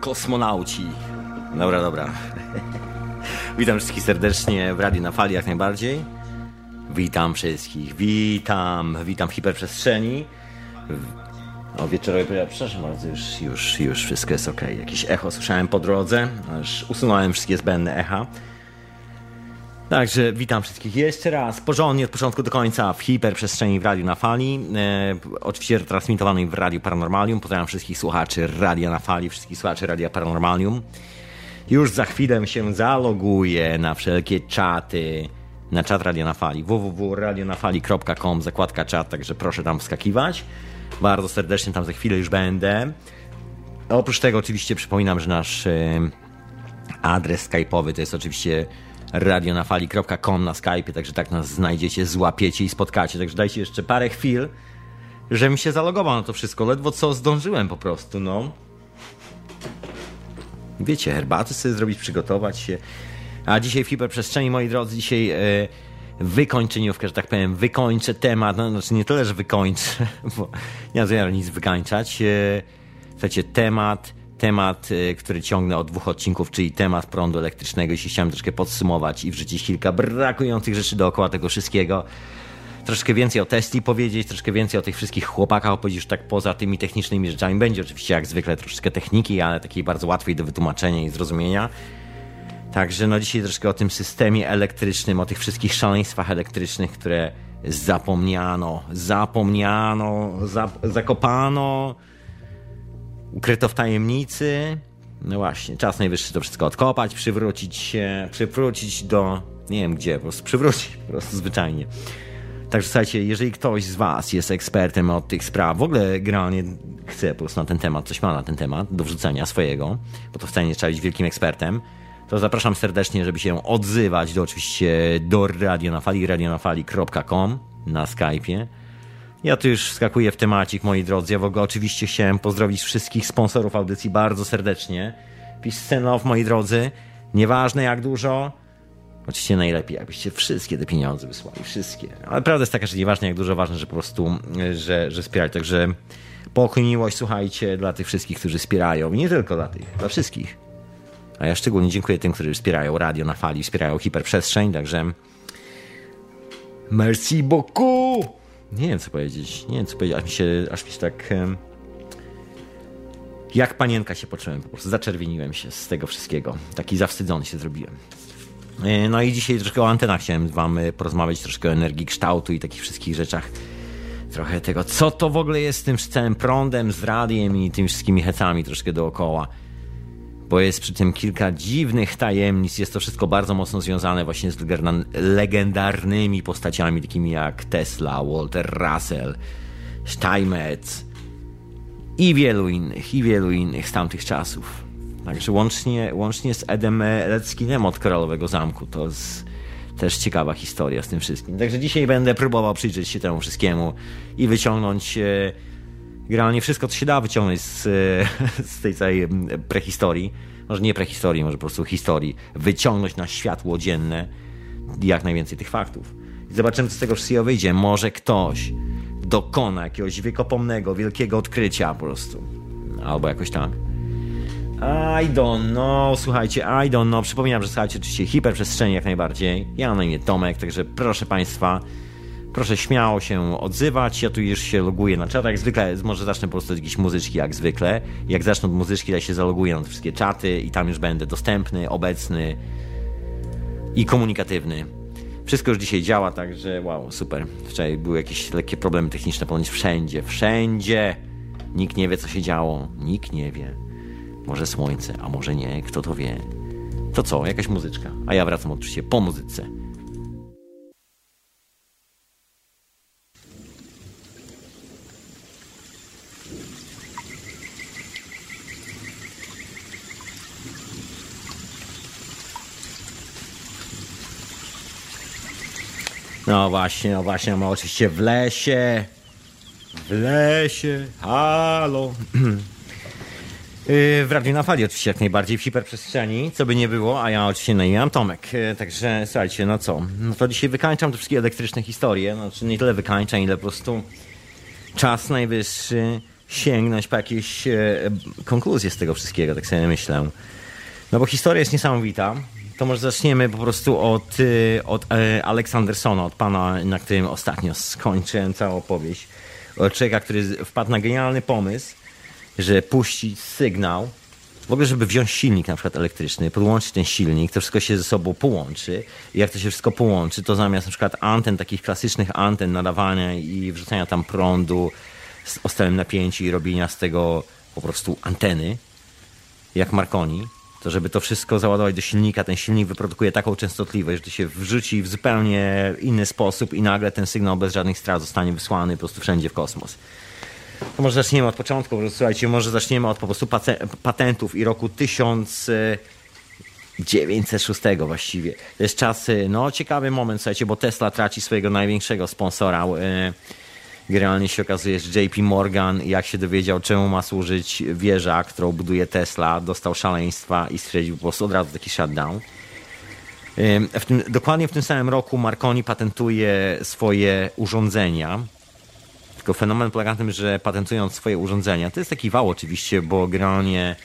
Kosmonauci. Dobra, dobra. Witam wszystkich serdecznie w Radiu na Fali jak najbardziej. Witam wszystkich, witam, witam w hiperprzestrzeni. O wieczorowej przepraszam bardzo, już, już, już wszystko jest ok. Jakieś echo słyszałem po drodze, aż usunąłem wszystkie zbędne echa. Także witam wszystkich jeszcze raz, porządnie od początku do końca w hiperprzestrzeni w Radiu na Fali. E, oczywiście transmitowanej w Radiu Paranormalium. Pozdrawiam wszystkich słuchaczy Radia na Fali, wszystkich słuchaczy Radia Paranormalium. Już za chwilę się zaloguję na wszelkie czaty, na czat Radia na Fali, www.radionafali.com, zakładka czat, także proszę tam wskakiwać. Bardzo serdecznie tam za chwilę już będę. Oprócz tego oczywiście przypominam, że nasz e, adres skype'owy to jest oczywiście radionafali.com na Skype, także tak nas znajdziecie, złapiecie i spotkacie. Także dajcie jeszcze parę chwil, żebym się zalogował na to wszystko. Ledwo co zdążyłem po prostu, no. Wiecie, herbaty sobie zrobić, przygotować się. A dzisiaj w hiperprzestrzeni, moi drodzy, dzisiaj e, wykończeniówkę, że tak powiem, wykończę temat, no, znaczy nie tyle, że wykończę, bo nie zamiaru nic wykańczać. Słuchajcie, temat temat, y, który ciągnę od dwóch odcinków, czyli temat prądu elektrycznego. Jeśli chciałem troszkę podsumować i wrzucić kilka brakujących rzeczy dookoła tego wszystkiego. Troszkę więcej o Tesli powiedzieć, troszkę więcej o tych wszystkich chłopakach opowiedzieć tak poza tymi technicznymi rzeczami. Będzie oczywiście jak zwykle troszkę techniki, ale takiej bardzo łatwej do wytłumaczenia i zrozumienia. Także no dzisiaj troszkę o tym systemie elektrycznym, o tych wszystkich szaleństwach elektrycznych, które zapomniano, zapomniano, zap zakopano, ukryto w tajemnicy. No właśnie, czas najwyższy to wszystko odkopać, przywrócić się, przywrócić do, nie wiem gdzie, po prostu przywrócić, po prostu zwyczajnie. Także słuchajcie, jeżeli ktoś z Was jest ekspertem od tych spraw, w ogóle generalnie chce po prostu na ten temat, coś ma na ten temat, do wrzucenia swojego, bo to wcale nie trzeba być wielkim ekspertem, to zapraszam serdecznie, żeby się odzywać do oczywiście do radionafali, radionafali.com na Skype'ie ja tu już skakuję w temacik, moi drodzy. Ja w ogóle oczywiście chciałem pozdrowić wszystkich sponsorów audycji bardzo serdecznie. Love, moi drodzy. Nieważne jak dużo, oczywiście najlepiej, jakbyście wszystkie te pieniądze wysłali, wszystkie. Ale prawda jest taka, że nieważne jak dużo, ważne, że po prostu, że, że wspierać. Także pokój, miłość, słuchajcie, dla tych wszystkich, którzy wspierają. I nie tylko dla tych, dla wszystkich. A ja szczególnie dziękuję tym, którzy wspierają radio na fali, wspierają hiperprzestrzeń, także merci beaucoup! Nie wiem co powiedzieć, nie wiem co powiedzieć, aż mi się, aż mi się tak... Jak panienka się poczułem, po prostu zaczerwieniłem się z tego wszystkiego. Taki zawstydzony się zrobiłem. E, no i dzisiaj troszkę o antenach chciałem wam e, porozmawiać, troszkę o energii kształtu i takich wszystkich rzeczach. Trochę tego, co to w ogóle jest z tym całym prądem, z radiem i tymi wszystkimi hecami troszkę dookoła bo jest przy tym kilka dziwnych tajemnic. Jest to wszystko bardzo mocno związane właśnie z legendarnymi postaciami, takimi jak Tesla, Walter Russell, Steinmetz i wielu innych, i wielu innych z tamtych czasów. Także łącznie, łącznie z Edem Leckinem od Koralowego Zamku. To też ciekawa historia z tym wszystkim. Także dzisiaj będę próbował przyjrzeć się temu wszystkiemu i wyciągnąć e, generalnie wszystko, co się da wyciągnąć z, z tej całej prehistorii, może nie prehistorii, może po prostu historii, wyciągnąć na światło dzienne jak najwięcej tych faktów. I zobaczymy, co z tego wszystkiego wyjdzie. Może ktoś dokona jakiegoś wiekopomnego, wielkiego odkrycia po prostu. Albo jakoś tak. I don't know, słuchajcie, I don't know. Przypominam, że słuchajcie oczywiście hiperprzestrzeni jak najbardziej. Ja na imię Tomek, także proszę Państwa, Proszę śmiało się odzywać. Ja tu już się loguję na czat. Jak zwykle, może zacznę po prostu od jakiejś muzyczki, jak zwykle. Jak zacznę od muzyczki, to się zaloguję na wszystkie czaty i tam już będę dostępny, obecny i komunikatywny. Wszystko już dzisiaj działa, także wow, super. Wczoraj były jakieś lekkie problemy techniczne, ponoć wszędzie, wszędzie. Nikt nie wie, co się działo. Nikt nie wie. Może słońce, a może nie, kto to wie. To co, jakaś muzyczka. A ja wracam oczywiście po muzyce. No właśnie, no właśnie, no oczywiście w lesie. W lesie, halo. Y, w Radiu na Fali oczywiście jak najbardziej w hiperprzestrzeni, co by nie było, a ja oczywiście no mam Tomek. Y, także słuchajcie, no co, no to dzisiaj wykańczam te wszystkie elektryczne historie, znaczy nie tyle wykańczam, ile po prostu czas najwyższy sięgnąć po jakieś e, konkluzje z tego wszystkiego, tak sobie myślę. No bo historia jest niesamowita. To może zaczniemy po prostu od, e, od e, Aleksandersona, od pana, na którym ostatnio skończyłem całą opowieść. Od człowieka, który wpadł na genialny pomysł, że puścić sygnał w ogóle, żeby wziąć silnik na przykład elektryczny, podłączyć ten silnik, to wszystko się ze sobą połączy. I jak to się wszystko połączy, to zamiast na przykład anten, takich klasycznych anten nadawania i wrzucania tam prądu o stałym napięciu i robienia z tego po prostu anteny, jak Marconi, to żeby to wszystko załadować do silnika, ten silnik wyprodukuje taką częstotliwość, że się wrzuci w zupełnie inny sposób i nagle ten sygnał bez żadnych strat zostanie wysłany po prostu wszędzie w kosmos. To może zaczniemy od początku, bo słuchajcie, może zaczniemy od po prostu patentów i roku 1906 właściwie. To jest czas, no ciekawy moment, słuchajcie, bo Tesla traci swojego największego sponsora. E, generalnie się okazuje, że JP Morgan, jak się dowiedział, czemu ma służyć wieża, którą buduje Tesla, dostał szaleństwa i stwierdził po prostu od razu taki shutdown. W tym, dokładnie w tym samym roku Marconi patentuje swoje urządzenia, tylko fenomen polega na tym, że patentując swoje urządzenia, to jest taki wał oczywiście, bo generalnie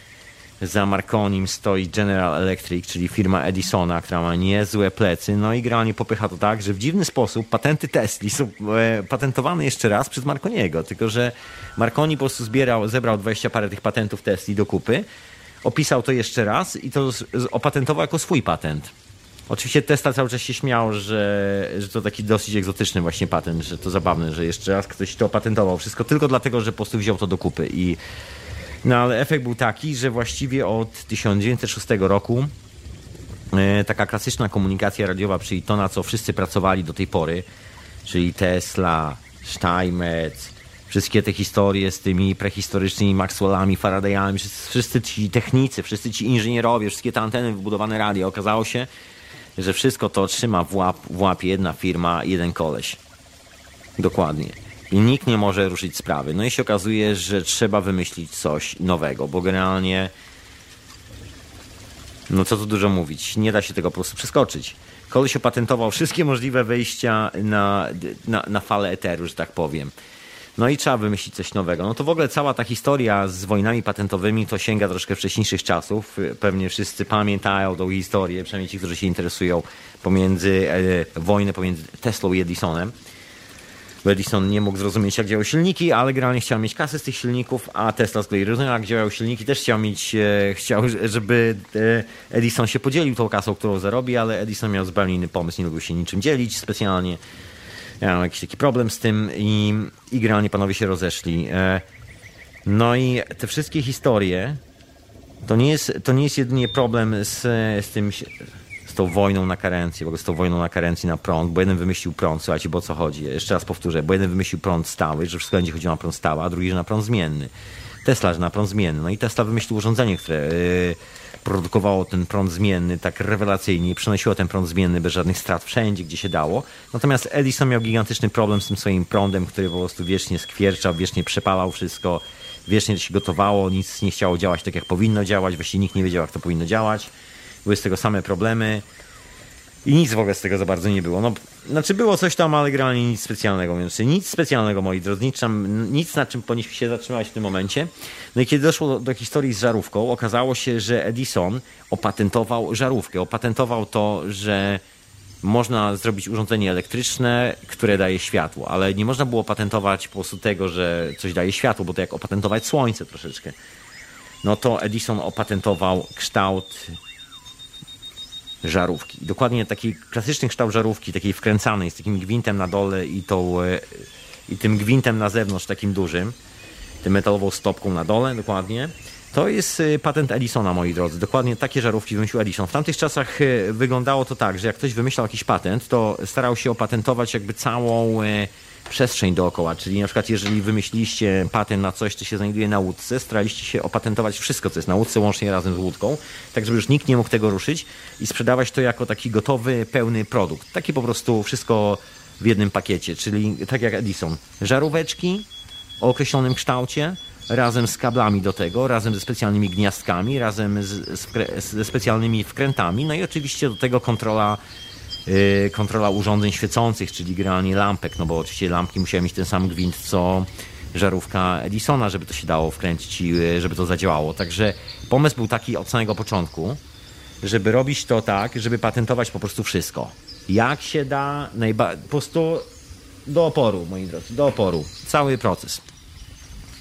za Marconim stoi General Electric, czyli firma Edisona, która ma niezłe plecy, no i generalnie popycha to tak, że w dziwny sposób patenty Tesli są e, patentowane jeszcze raz przez Marconiego, tylko że Marconi po prostu zbierał, zebrał 20 parę tych patentów Tesli do kupy, opisał to jeszcze raz i to opatentował jako swój patent. Oczywiście Tesla cały czas się śmiał, że, że to taki dosyć egzotyczny właśnie patent, że to zabawne, że jeszcze raz ktoś to opatentował. Wszystko tylko dlatego, że po prostu wziął to do kupy. I, no ale efekt był taki, że właściwie od 1906 roku e, taka klasyczna komunikacja radiowa, czyli to, na co wszyscy pracowali do tej pory, czyli Tesla, Steinmetz, wszystkie te historie z tymi prehistorycznymi Maxwellami, Faradayami, wszyscy ci technicy, wszyscy ci inżynierowie, wszystkie te anteny wybudowane radio, okazało się, że wszystko to trzyma w, łap, w łapie jedna firma, jeden koleś. Dokładnie. I nikt nie może ruszyć sprawy. No i się okazuje, że trzeba wymyślić coś nowego, bo generalnie no co tu dużo mówić, nie da się tego po prostu przeskoczyć. Koleś opatentował wszystkie możliwe wejścia na, na, na falę eteru, że tak powiem. No i trzeba wymyślić coś nowego. No to w ogóle cała ta historia z wojnami patentowymi to sięga troszkę wcześniejszych czasów. Pewnie wszyscy pamiętają tą historię, przynajmniej ci, którzy się interesują, pomiędzy e, wojny pomiędzy Teslą i Edisonem. Edison nie mógł zrozumieć, jak działają silniki, ale generalnie chciał mieć kasę z tych silników, a Tesla z kolei rozumiał, jak działają silniki, też chciał mieć, e, chciał, żeby e, Edison się podzielił tą kasą, którą zarobi, ale Edison miał zupełnie inny pomysł, nie lubił się niczym dzielić specjalnie ja mam jakiś taki problem z tym i, i generalnie panowie się rozeszli. E, no i te wszystkie historie to nie jest, to nie jest jedynie problem z, z tym z tą wojną na karencję, w ogóle z tą wojną na karencji na prąd, bo jeden wymyślił prąd, słuchajcie, bo o co chodzi? Jeszcze raz powtórzę, bo jeden wymyślił prąd stały, że wszystko będzie chodziło na prąd stały, a drugi, że na prąd zmienny. Tesla, że na prąd zmienny. No i Tesla wymyślił urządzenie, które yy, produkowało ten prąd zmienny tak rewelacyjnie i przynosiło ten prąd zmienny bez żadnych strat wszędzie, gdzie się dało. Natomiast Edison miał gigantyczny problem z tym swoim prądem, który po prostu wiecznie skwierczał, wiecznie przepalał wszystko, wiecznie się gotowało, nic nie chciało działać tak, jak powinno działać, właściwie nikt nie wiedział, jak to powinno działać. Były z tego same problemy. I nic w ogóle z tego za bardzo nie było. No, znaczy było coś tam, ale generalnie nic specjalnego. Więc nic specjalnego, moi drodzy. Nic, nic na czym powinniśmy się zatrzymać w tym momencie. No i kiedy doszło do, historii z żarówką, okazało się, że Edison opatentował żarówkę. Opatentował to, że można zrobić urządzenie elektryczne, które daje światło, ale nie można było patentować po prostu tego, że coś daje światło, bo to jak opatentować słońce troszeczkę. No to Edison opatentował kształt żarówki. Dokładnie taki klasyczny kształt żarówki, takiej wkręcanej, z takim gwintem na dole i, tą, e, i tym gwintem na zewnątrz, takim dużym, tym metalową stopką na dole, dokładnie. To jest e, patent Edisona, moi drodzy. Dokładnie takie żarówki wymyślił Edison. W tamtych czasach e, wyglądało to tak, że jak ktoś wymyślał jakiś patent, to starał się opatentować jakby całą przestrzeń dookoła, czyli na przykład jeżeli wymyśliliście patent na coś, co się znajduje na łódce, staraliście się opatentować wszystko, co jest na łódce, łącznie razem z łódką, tak żeby już nikt nie mógł tego ruszyć i sprzedawać to jako taki gotowy, pełny produkt. Taki po prostu wszystko w jednym pakiecie, czyli tak jak Edison. Żaróweczki o określonym kształcie, razem z kablami do tego, razem ze specjalnymi gniazdkami, razem z, z, ze specjalnymi wkrętami, no i oczywiście do tego kontrola kontrola urządzeń świecących, czyli generalnie lampek, no bo oczywiście lampki musiały mieć ten sam gwint co żarówka Edisona, żeby to się dało wkręcić i e, żeby to zadziałało. Także pomysł był taki od samego początku, żeby robić to tak, żeby patentować po prostu wszystko. Jak się da, najba- po prostu do oporu, moi drodzy, do oporu. Cały proces.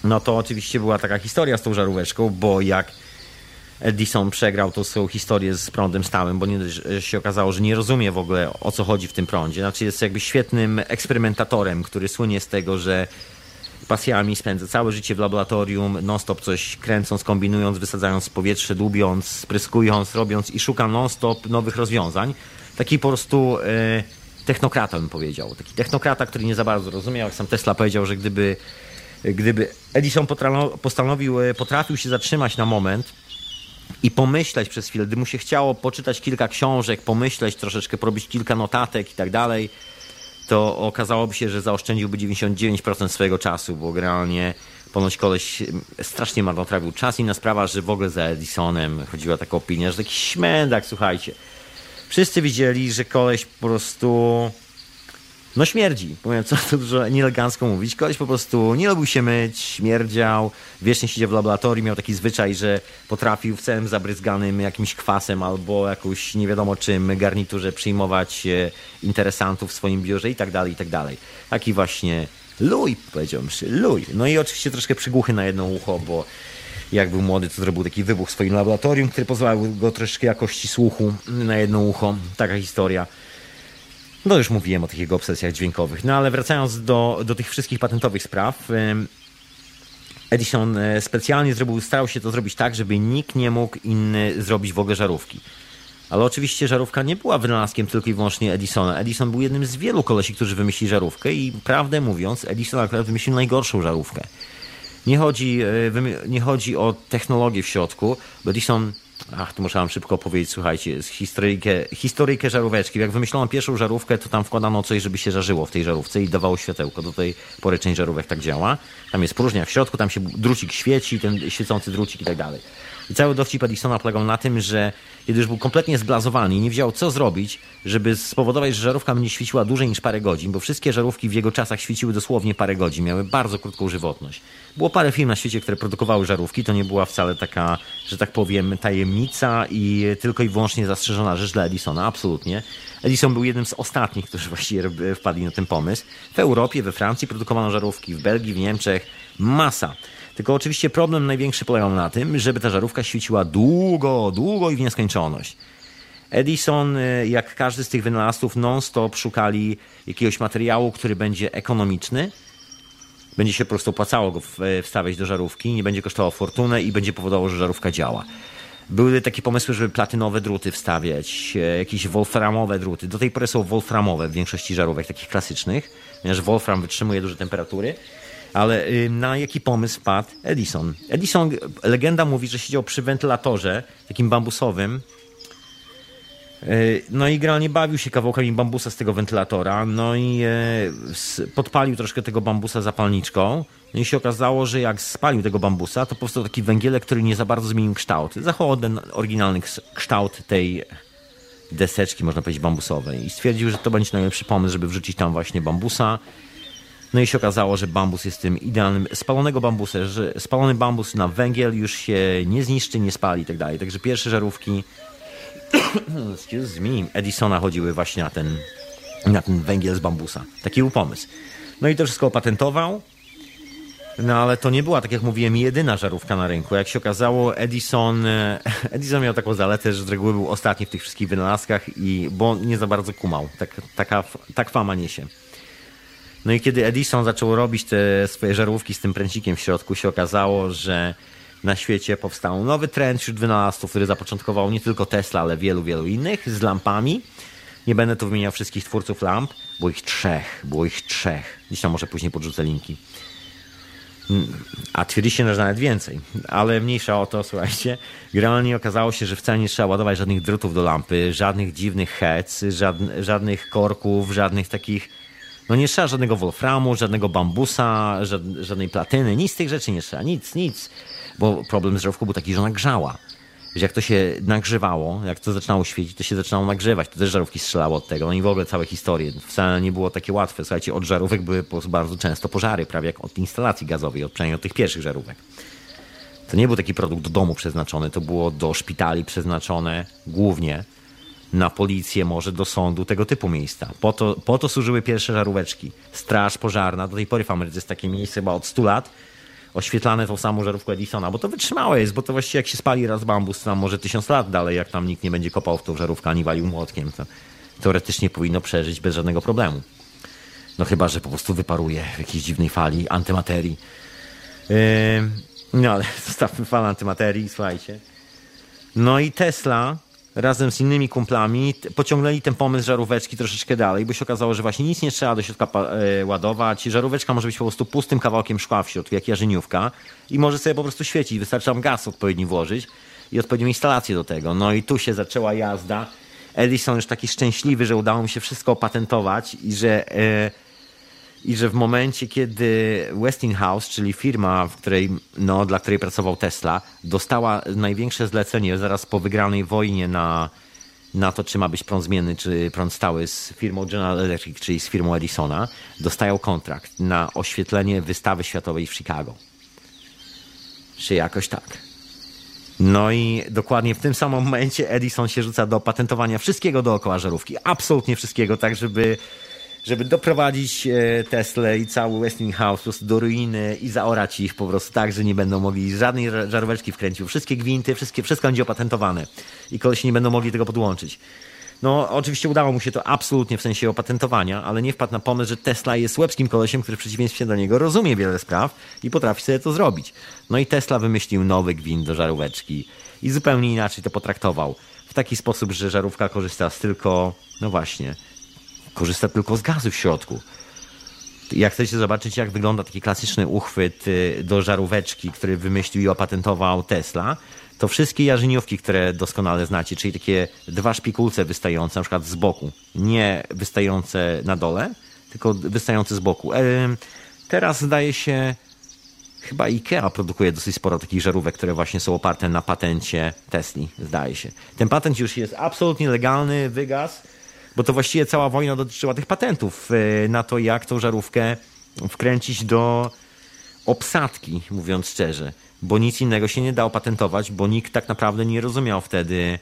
No to oczywiście była taka historia z tą żaróweczką, bo jak Edison przegrał tą swoją historię z prądem stałym, bo nie, się okazało, że nie rozumie w ogóle o co chodzi w tym prądzie. Znaczy jest jakby świetnym eksperymentatorem, który słynie z tego, że pasjami spędza całe życie w laboratorium, non-stop coś kręcąc, kombinując, wysadzając w powietrze, dłubiąc, spryskując, robiąc i szuka non-stop nowych rozwiązań. Taki po prostu e, technokrata bym powiedział. Taki technokrata, który nie za bardzo rozumiał, jak sam Tesla powiedział, że gdyby, gdyby Edison e, potrafił się zatrzymać na moment i pomyśleć przez chwilę, gdy mu się chciało poczytać kilka książek, pomyśleć troszeczkę, porobić kilka notatek i tak dalej, to okazałoby się, że zaoszczędziłby 99% swojego czasu, bo generalnie ponoć koleś strasznie marnotrawił czas. Inna sprawa, że w ogóle za Edisonem chodziła taka opinia, że taki śmędak, słuchajcie. Wszyscy widzieli, że koleś po prostu no śmierdzi. Powiem, co tu dużo nieelegancko mówić. Koleś po prostu nie lubił się myć, śmierdział, wiecznie siedział w laboratorium, miał taki zwyczaj, że potrafił w całym zabryzganym jakimś kwasem albo jakąś nie wiadomo czym garniturze przyjmować e, interesantów w swoim biurze i tak dalej, i tak dalej. Taki właśnie luj, powiedziałbym, luj. No i oczywiście troszkę przygłuchy na jedno ucho, bo jak był młody, to zrobił taki wybuch w swoim laboratorium, który pozwalał go troszkę jakości słuchu na jedno ucho. Taka historia. No już mówiłem o tych jego obsesjach dźwiękowych. No ale wracając do, do tych wszystkich patentowych spraw, Edison e, specjalnie zrobił, starał się to zrobić tak, żeby nikt nie mógł inny zrobić w ogóle żarówki. Ale oczywiście żarówka nie była wynalazkiem tylko i wyłącznie Edisona. Edison był jednym z wielu kolesi, którzy wymyślili żarówkę i prawdę mówiąc, Edison akurat wymyślił najgorszą żarówkę. Nie chodzi, e, nie chodzi o technologię w środku, bo Edison Ach, tu muszę wam szybko powiedzieć, słuchajcie, historyjkę, historyjkę żaróweczki. Jak wymyślono pierwszą żarówkę, to tam wkładano coś, żeby się żarzyło w tej żarówce i dawało światełko. Do tej pory część żarówek tak działa. Tam jest próżnia w środku, tam się drucik świeci, ten świecący drucik i tak dalej. I cały dowcip Edisona polegał na tym, że kiedy już był kompletnie zblazowany i nie wiedział, co zrobić, żeby spowodować, że żarówka będzie świeciła dłużej niż parę godzin, bo wszystkie żarówki w jego czasach świeciły dosłownie parę godzin, miały bardzo krótką żywotność. Było parę firm na świecie, które produkowały żarówki, to nie była wcale taka, że tak powiem, tajemnica i tylko i wyłącznie zastrzeżona rzecz dla Edisona, absolutnie. Edison był jednym z ostatnich, którzy właściwie wpadli na ten pomysł. W Europie, we Francji produkowano żarówki, w Belgii, w Niemczech, masa. Tylko oczywiście problem największy polegał na tym, żeby ta żarówka świeciła długo, długo i w nieskończoność. Edison, y, jak każdy z tych wynalazców, non-stop szukali jakiegoś materiału, który będzie ekonomiczny, będzie się po prostu opłacało go wstawiać do żarówki, nie będzie kosztował fortunę i będzie powodowało, że żarówka działa. Były takie pomysły, żeby platynowe druty wstawiać, e, jakieś wolframowe druty. Do tej pory są wolframowe w większości żarówek takich klasycznych, ponieważ wolfram wytrzymuje duże temperatury. Ale y, na jaki pomysł wpadł Edison? Edison, legenda mówi, że siedział przy wentylatorze takim bambusowym. Y, no i generalnie bawił się kawałkami bambusa z tego wentylatora. No i e, podpalił troszkę tego bambusa zapalniczką. No i się okazało, że jak spalił tego bambusa, to powstał taki węgielek, który nie za bardzo zmienił kształt. Zachował ten oryginalny kształt tej deseczki, można powiedzieć, bambusowej. I stwierdził, że to będzie najlepszy pomysł, żeby wrzucić tam właśnie bambusa. No i się okazało, że bambus jest tym idealnym, spalonego bambusa, że spalony bambus na węgiel już się nie zniszczy, nie spali i tak dalej. Także pierwsze żarówki excuse me, Edisona chodziły właśnie na ten, na ten węgiel z bambusa. Taki był pomysł. No i to wszystko opatentował. No ale to nie była, tak jak mówiłem, jedyna żarówka na rynku. Jak się okazało, Edison, Edison miał taką zaletę, że z reguły był ostatni w tych wszystkich wynalazkach, i, bo nie za bardzo kumał. Tak, taka, tak fama niesie. No i kiedy Edison zaczął robić te swoje żarówki z tym pręcikiem w środku, się okazało, że na świecie powstał nowy trend wśród wynalazców, który zapoczątkował nie tylko Tesla, ale wielu, wielu innych z lampami. Nie będę tu wymieniał wszystkich twórców lamp, było ich trzech, było ich trzech. Gdzieś tam może później podrzucę linki. A twierdzi się, że nawet więcej, ale mniejsza o to, słuchajcie. Generalnie okazało się, że wcale nie trzeba ładować żadnych drutów do lampy, żadnych dziwnych heads, żadnych korków, żadnych takich no nie trzeba żadnego wolframu, żadnego bambusa, żadnej platyny, nic z tych rzeczy nie trzeba, nic, nic. Bo problem z żarówką był taki, że ona grzała. że jak to się nagrzewało, jak to zaczynało świecić, to się zaczynało nagrzewać. To też żarówki strzelało od tego. No i w ogóle całe historie. Wcale nie było takie łatwe. Słuchajcie, od żarówek były bardzo często pożary, prawie jak od instalacji gazowej, od, przynajmniej od tych pierwszych żarówek. To nie był taki produkt do domu przeznaczony, to było do szpitali przeznaczone głównie na policję, może do sądu, tego typu miejsca. Po to, po to służyły pierwsze żaróweczki. Straż pożarna, do tej pory w Ameryce jest takie miejsce chyba od 100 lat, oświetlane tą samą żarówką Edisona, bo to wytrzymałe jest, bo to właściwie jak się spali raz bambus, to tam może tysiąc lat dalej, jak tam nikt nie będzie kopał w tą żarówkę ani walił młotkiem, to teoretycznie powinno przeżyć bez żadnego problemu. No chyba, że po prostu wyparuje w jakiejś dziwnej fali antymaterii. Yy, no ale zostawmy falę antymaterii, słuchajcie. No i Tesla razem z innymi kumplami pociągnęli ten pomysł żaróweczki troszeczkę dalej, bo się okazało, że właśnie nic nie trzeba do środka e, ładować. Żaróweczka może być po prostu pustym kawałkiem szkła w środku, jak jarzeniówka i może sobie po prostu świecić. Wystarczy tam gaz odpowiedni włożyć i odpowiednią instalację do tego. No i tu się zaczęła jazda. Edison już taki szczęśliwy, że udało mu się wszystko opatentować i że... E, i że w momencie, kiedy Westinghouse, czyli firma, w której, no, dla której pracował Tesla, dostała największe zlecenie zaraz po wygranej wojnie na, na to, czy ma być prąd zmienny, czy prąd stały z firmą General Electric, czyli z firmą Edisona, dostają kontrakt na oświetlenie wystawy światowej w Chicago. Czy jakoś tak. No i dokładnie w tym samym momencie Edison się rzuca do patentowania wszystkiego dookoła żarówki. Absolutnie wszystkiego, tak żeby żeby doprowadzić e, Tesla i cały Westinghouse do ruiny i zaorać ich po prostu tak, że nie będą mogli żadnej żaróweczki wkręcić. Wszystkie gwinty, wszystkie, wszystko będzie opatentowane i koleś nie będą mogli tego podłączyć. No, oczywiście udało mu się to absolutnie w sensie opatentowania, ale nie wpadł na pomysł, że Tesla jest łebskim kolesiem, który w przeciwieństwie do niego rozumie wiele spraw i potrafi sobie to zrobić. No i Tesla wymyślił nowy gwint do żaróweczki i zupełnie inaczej to potraktował. W taki sposób, że żarówka korzysta z tylko, no właśnie, korzysta tylko z gazu w środku. Jak chcecie zobaczyć, jak wygląda taki klasyczny uchwyt y, do żaróweczki, który wymyślił i opatentował Tesla, to wszystkie jarzeniówki, które doskonale znacie, czyli takie dwa szpikulce wystające, na przykład z boku, nie wystające na dole, tylko wystające z boku. Teraz zdaje się, chyba IKEA produkuje dosyć sporo takich żarówek, które właśnie są oparte na patencie Tesli, zdaje się. Ten patent już jest absolutnie legalny, wygas bo to właściwie cała wojna dotyczyła tych patentów e, na to, jak tą żarówkę wkręcić do obsadki, mówiąc szczerze, bo nic innego się nie dało patentować, bo nikt tak naprawdę nie rozumiał wtedy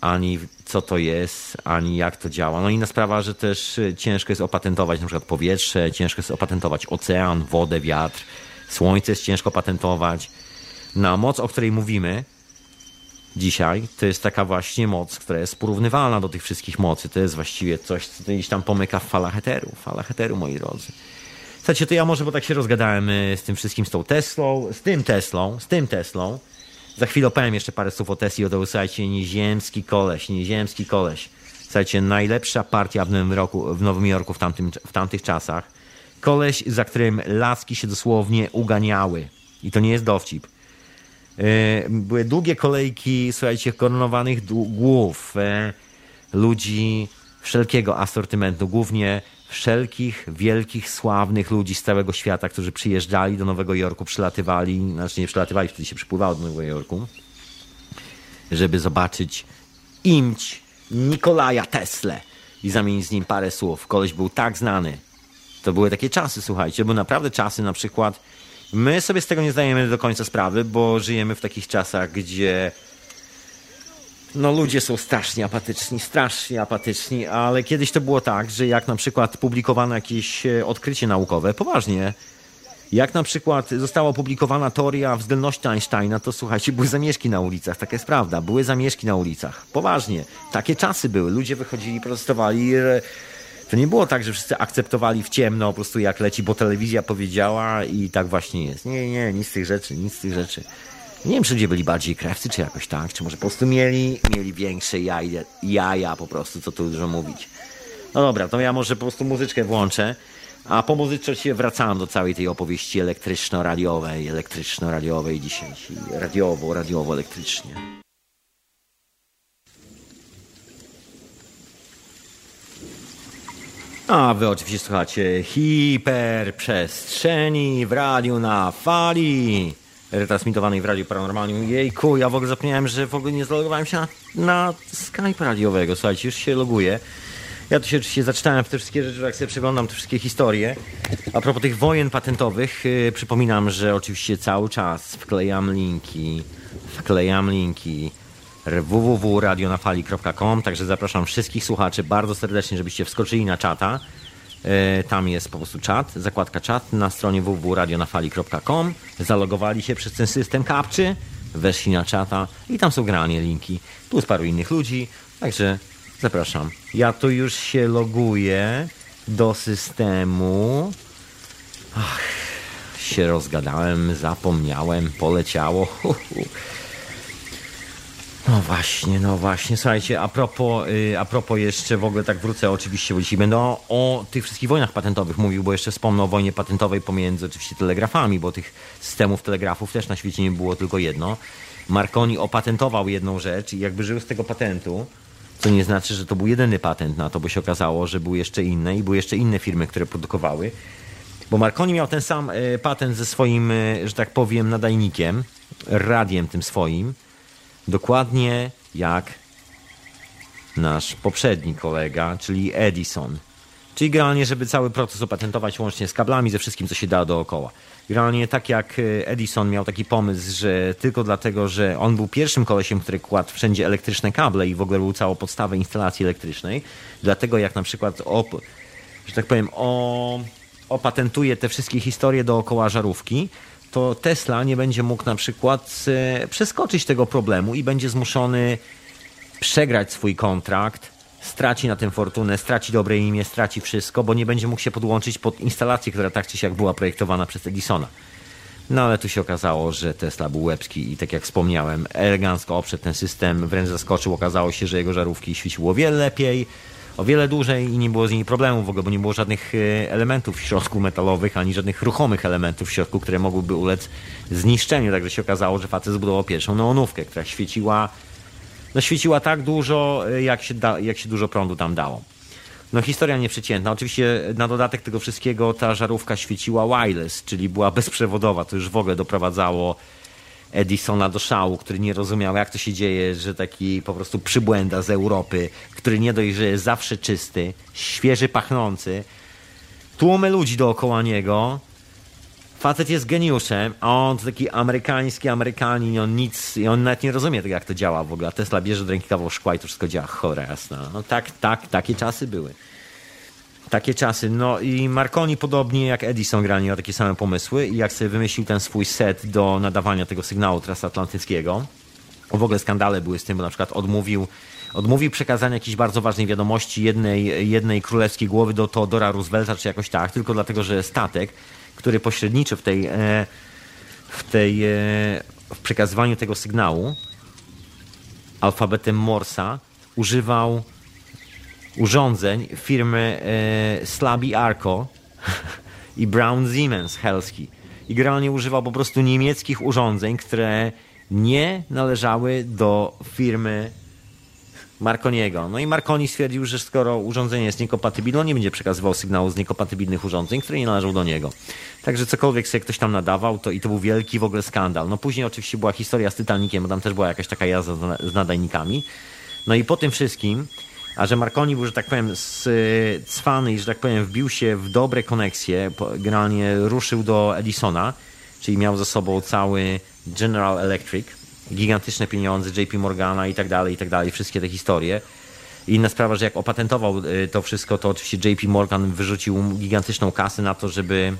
ani co to jest, ani jak to działa. No inna sprawa, że też ciężko jest opatentować na przykład powietrze, ciężko jest opatentować ocean, wodę, wiatr, słońce jest ciężko patentować. Na moc, o której mówimy, dzisiaj, to jest taka właśnie moc, która jest porównywalna do tych wszystkich mocy. To jest właściwie coś, co gdzieś tam pomyka w falach heteru. Fala heteru, moi drodzy. Słuchajcie, to ja może, bo tak się rozgadałem y, z tym wszystkim, z tą Teslą, z tym Teslą, z tym Teslą. Za chwilę opowiem jeszcze parę słów o Tesli, o słuchajcie, nieziemski koleś, nieziemski koleś. Słuchajcie, najlepsza partia w Nowym, roku, w Nowym Jorku w, tamtym, w tamtych czasach. Koleś, za którym laski się dosłownie uganiały. I to nie jest dowcip. E, były długie kolejki, słuchajcie, koronowanych głów, e, ludzi wszelkiego asortymentu, głównie wszelkich wielkich, sławnych ludzi z całego świata, którzy przyjeżdżali do Nowego Jorku, przylatywali, znaczy nie przylatywali, wtedy się przypływało do Nowego Jorku, żeby zobaczyć imć Nikolaja Tesla i zamienić z nim parę słów. Koleś był tak znany. To były takie czasy, słuchajcie, były naprawdę czasy na przykład My sobie z tego nie zdajemy do końca sprawy, bo żyjemy w takich czasach, gdzie no ludzie są strasznie apatyczni, strasznie apatyczni, ale kiedyś to było tak, że jak na przykład publikowano jakieś e, odkrycie naukowe, poważnie, jak na przykład została opublikowana teoria względności Einsteina, to słuchajcie, były zamieszki na ulicach, taka jest prawda, były zamieszki na ulicach, poważnie, takie czasy były, ludzie wychodzili, protestowali, to nie było tak, że wszyscy akceptowali w ciemno po prostu jak leci, bo telewizja powiedziała i tak właśnie jest. Nie, nie, nic z tych rzeczy, nic z tych rzeczy. Nie wiem, czy ludzie byli bardziej krewcy, czy jakoś tak, czy może po prostu mieli, mieli większe jaja, jaja po prostu, co tu dużo mówić. No dobra, to ja może po prostu muzyczkę włączę, a po muzyczce się wracam do całej tej opowieści elektryczno-radiowej, elektryczno-radiowej dzisiaj, radiowo, radiowo-elektrycznie. A wy oczywiście słuchacie hiperprzestrzeni w radiu na fali. retransmitowanej w Radiu Paranormalnym. Jejku, ja w ogóle zapomniałem, że w ogóle nie zalogowałem się na, na Skype radiowego. Słuchajcie, już się loguję. Ja tu się oczywiście zaczytałem w te wszystkie rzeczy, jak sobie przeglądam te wszystkie historie. A propos tych wojen patentowych, yy, przypominam, że oczywiście cały czas wklejam linki, wklejam linki www.radionafali.com, także zapraszam wszystkich słuchaczy bardzo serdecznie, żebyście wskoczyli na czata. Yy, tam jest po prostu czat, zakładka czat na stronie www.radionafali.com. Zalogowali się przez ten system kapczy, weszli na czata i tam są granie linki. Tu z paru innych ludzi, także Zapraszam. Ja tu już się loguję do systemu. Ach, się rozgadałem, zapomniałem, poleciało. No właśnie, no właśnie. Słuchajcie, a propos, yy, a propos jeszcze w ogóle tak wrócę oczywiście, bo dzisiaj będę o, o, tych wszystkich wojnach patentowych mówił, bo jeszcze wspomnę o wojnie patentowej pomiędzy oczywiście telegrafami, bo tych systemów telegrafów też na świecie nie było tylko jedno. Marconi opatentował jedną rzecz i jakby żył z tego patentu, co nie znaczy, że to był jedyny patent na to, bo się okazało, że były jeszcze inne i były jeszcze inne firmy, które produkowały. Bo Marconi miał ten sam e, patent ze swoim, e, że tak powiem, nadajnikiem, radiem tym swoim, dokładnie jak nasz poprzedni kolega, czyli Edison. Czyli generalnie, żeby cały proces opatentować łącznie z kablami, ze wszystkim, co się da dookoła. Generalnie tak jak e, Edison miał taki pomysł, że tylko dlatego, że on był pierwszym kolesiem, który kładł wszędzie elektryczne kable i w ogóle był całą podstawę instalacji elektrycznej, dlatego jak na przykład, op, że tak powiem, o, opatentuje te wszystkie historie dookoła żarówki, to Tesla nie będzie mógł na przykład e, przeskoczyć tego problemu i będzie zmuszony przegrać swój kontrakt straci na tym fortunę, straci dobre imię, straci wszystko, bo nie będzie mógł się podłączyć pod instalację, która tak czy siak była projektowana przez Edisona. No ale tu się okazało, że Tesla był łebski i tak jak wspomniałem, elegancko oprzedł ten system, wręcz zaskoczył. Okazało się, że jego żarówki świeciło wiele lepiej, o wiele dłużej i nie było z nimi problemów w ogóle, bo nie było żadnych e, elementów w środku metalowych, ani żadnych ruchomych elementów w środku, które mogłyby ulec zniszczeniu. Także się okazało, że facet zbudował pierwszą neonówkę, która świeciła no świeciła tak dużo, y, jak się, da, jak się dużo prądu tam dało. No historia nieprzeciętna. Oczywiście na dodatek tego wszystkiego ta żarówka świeciła wireless, czyli była bezprzewodowa. To już w ogóle doprowadzało Edisona do szału, który nie rozumiał, jak to się dzieje, że taki po prostu przybłęda z Europy, który nie dość, że jest zawsze czysty, świeży, pachnący, tłumy ludzi dookoła niego, Facet jest geniuszem, a on taki amerykański Amerykanin, on nic, i on nawet nie rozumie tego, jak to działa w ogóle. Tesla bierze do ręki kawał szkła i to wszystko działa chore jasna. No tak, tak, takie czasy były. Takie czasy. No i Marconi podobnie jak Edison grali miał takie same pomysły i jak sobie wymyślił ten swój set do nadawania tego sygnału transatlantyckiego. W ogóle skandale były z tym, bo na przykład odmówił odmówił przekazania jakiejś bardzo ważnej wiadomości jednej, jednej królewskiej głowy do Teodora Roosevelta, czy jakoś tak, tylko dlatego, że statek który pośredniczy w tej, e, w tej e, w przekazywaniu tego sygnału alfabetem Morsa używał urządzeń firmy e, Slabi Arco i Brown Siemens Helski. I generalnie używał po prostu niemieckich urządzeń, które nie należały do firmy Marconiego. No i Marconi stwierdził, że skoro urządzenie jest niekompatybilne, on nie będzie przekazywał sygnału z niekompatybilnych urządzeń, które nie należą do niego. Także cokolwiek sobie ktoś tam nadawał, to i to był wielki w ogóle skandal. No później oczywiście była historia z Titanikiem, bo tam też była jakaś taka jazda z nadajnikami. No i po tym wszystkim, a że Marconi był, że tak powiem, cwany i, że tak powiem, wbił się w dobre koneksje, generalnie ruszył do Edisona, czyli miał ze sobą cały General Electric, gigantyczne pieniądze JP Morgana i tak dalej, i tak dalej, wszystkie te historie. I inna sprawa, że jak opatentował y, to wszystko, to oczywiście JP Morgan wyrzucił gigantyczną kasę na to, żeby,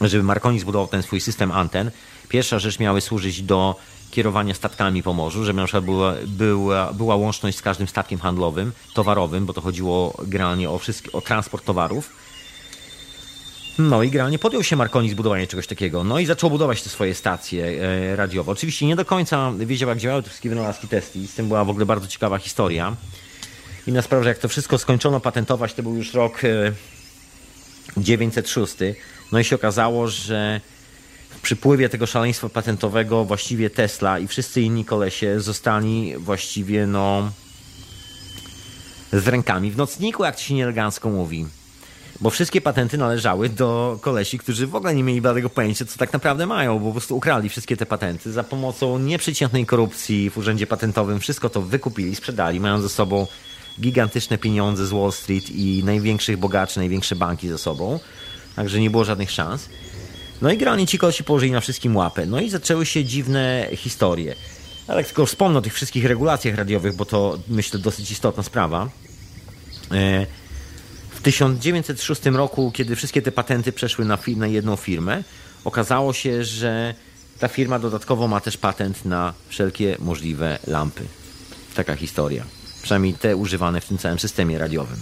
żeby Marconi zbudował ten swój system anten. Pierwsza rzecz miały służyć do kierowania statkami po morzu, na przykład była, była, była łączność z każdym statkiem handlowym, towarowym, bo to chodziło generalnie o, wszystkie, o transport towarów no i generalnie podjął się Marconi zbudowanie czegoś takiego. No i zaczął budować te swoje stacje e, radiowe. Oczywiście nie do końca wiedział, jak działały te wszystkie wynalazki testy. Z tym była w ogóle bardzo ciekawa historia. Inna sprawa, że jak to wszystko skończono patentować, to był już rok 906. E, no i się okazało, że przypływie tego szaleństwa patentowego właściwie Tesla i wszyscy inni kolesie zostali właściwie no z rękami w nocniku, jak to się nieelegancko mówi. Bo wszystkie patenty należały do kolesi, którzy w ogóle nie mieli bladego pojęcia, co tak naprawdę mają, bo po prostu ukradli wszystkie te patenty za pomocą nieprzeciętnej korupcji w urzędzie patentowym. Wszystko to wykupili, sprzedali, mają ze sobą gigantyczne pieniądze z Wall Street i największych bogaczy, największe banki ze sobą. Także nie było żadnych szans. No i grani ci kolesi położyli na wszystkim łapę. No i zaczęły się dziwne historie. Ale tylko wspomnę o tych wszystkich regulacjach radiowych, bo to myślę dosyć istotna sprawa. E, w 1906 roku, kiedy wszystkie te patenty przeszły na, na jedną firmę, okazało się, że ta firma dodatkowo ma też patent na wszelkie możliwe lampy. Taka historia. Przynajmniej te używane w tym całym systemie radiowym.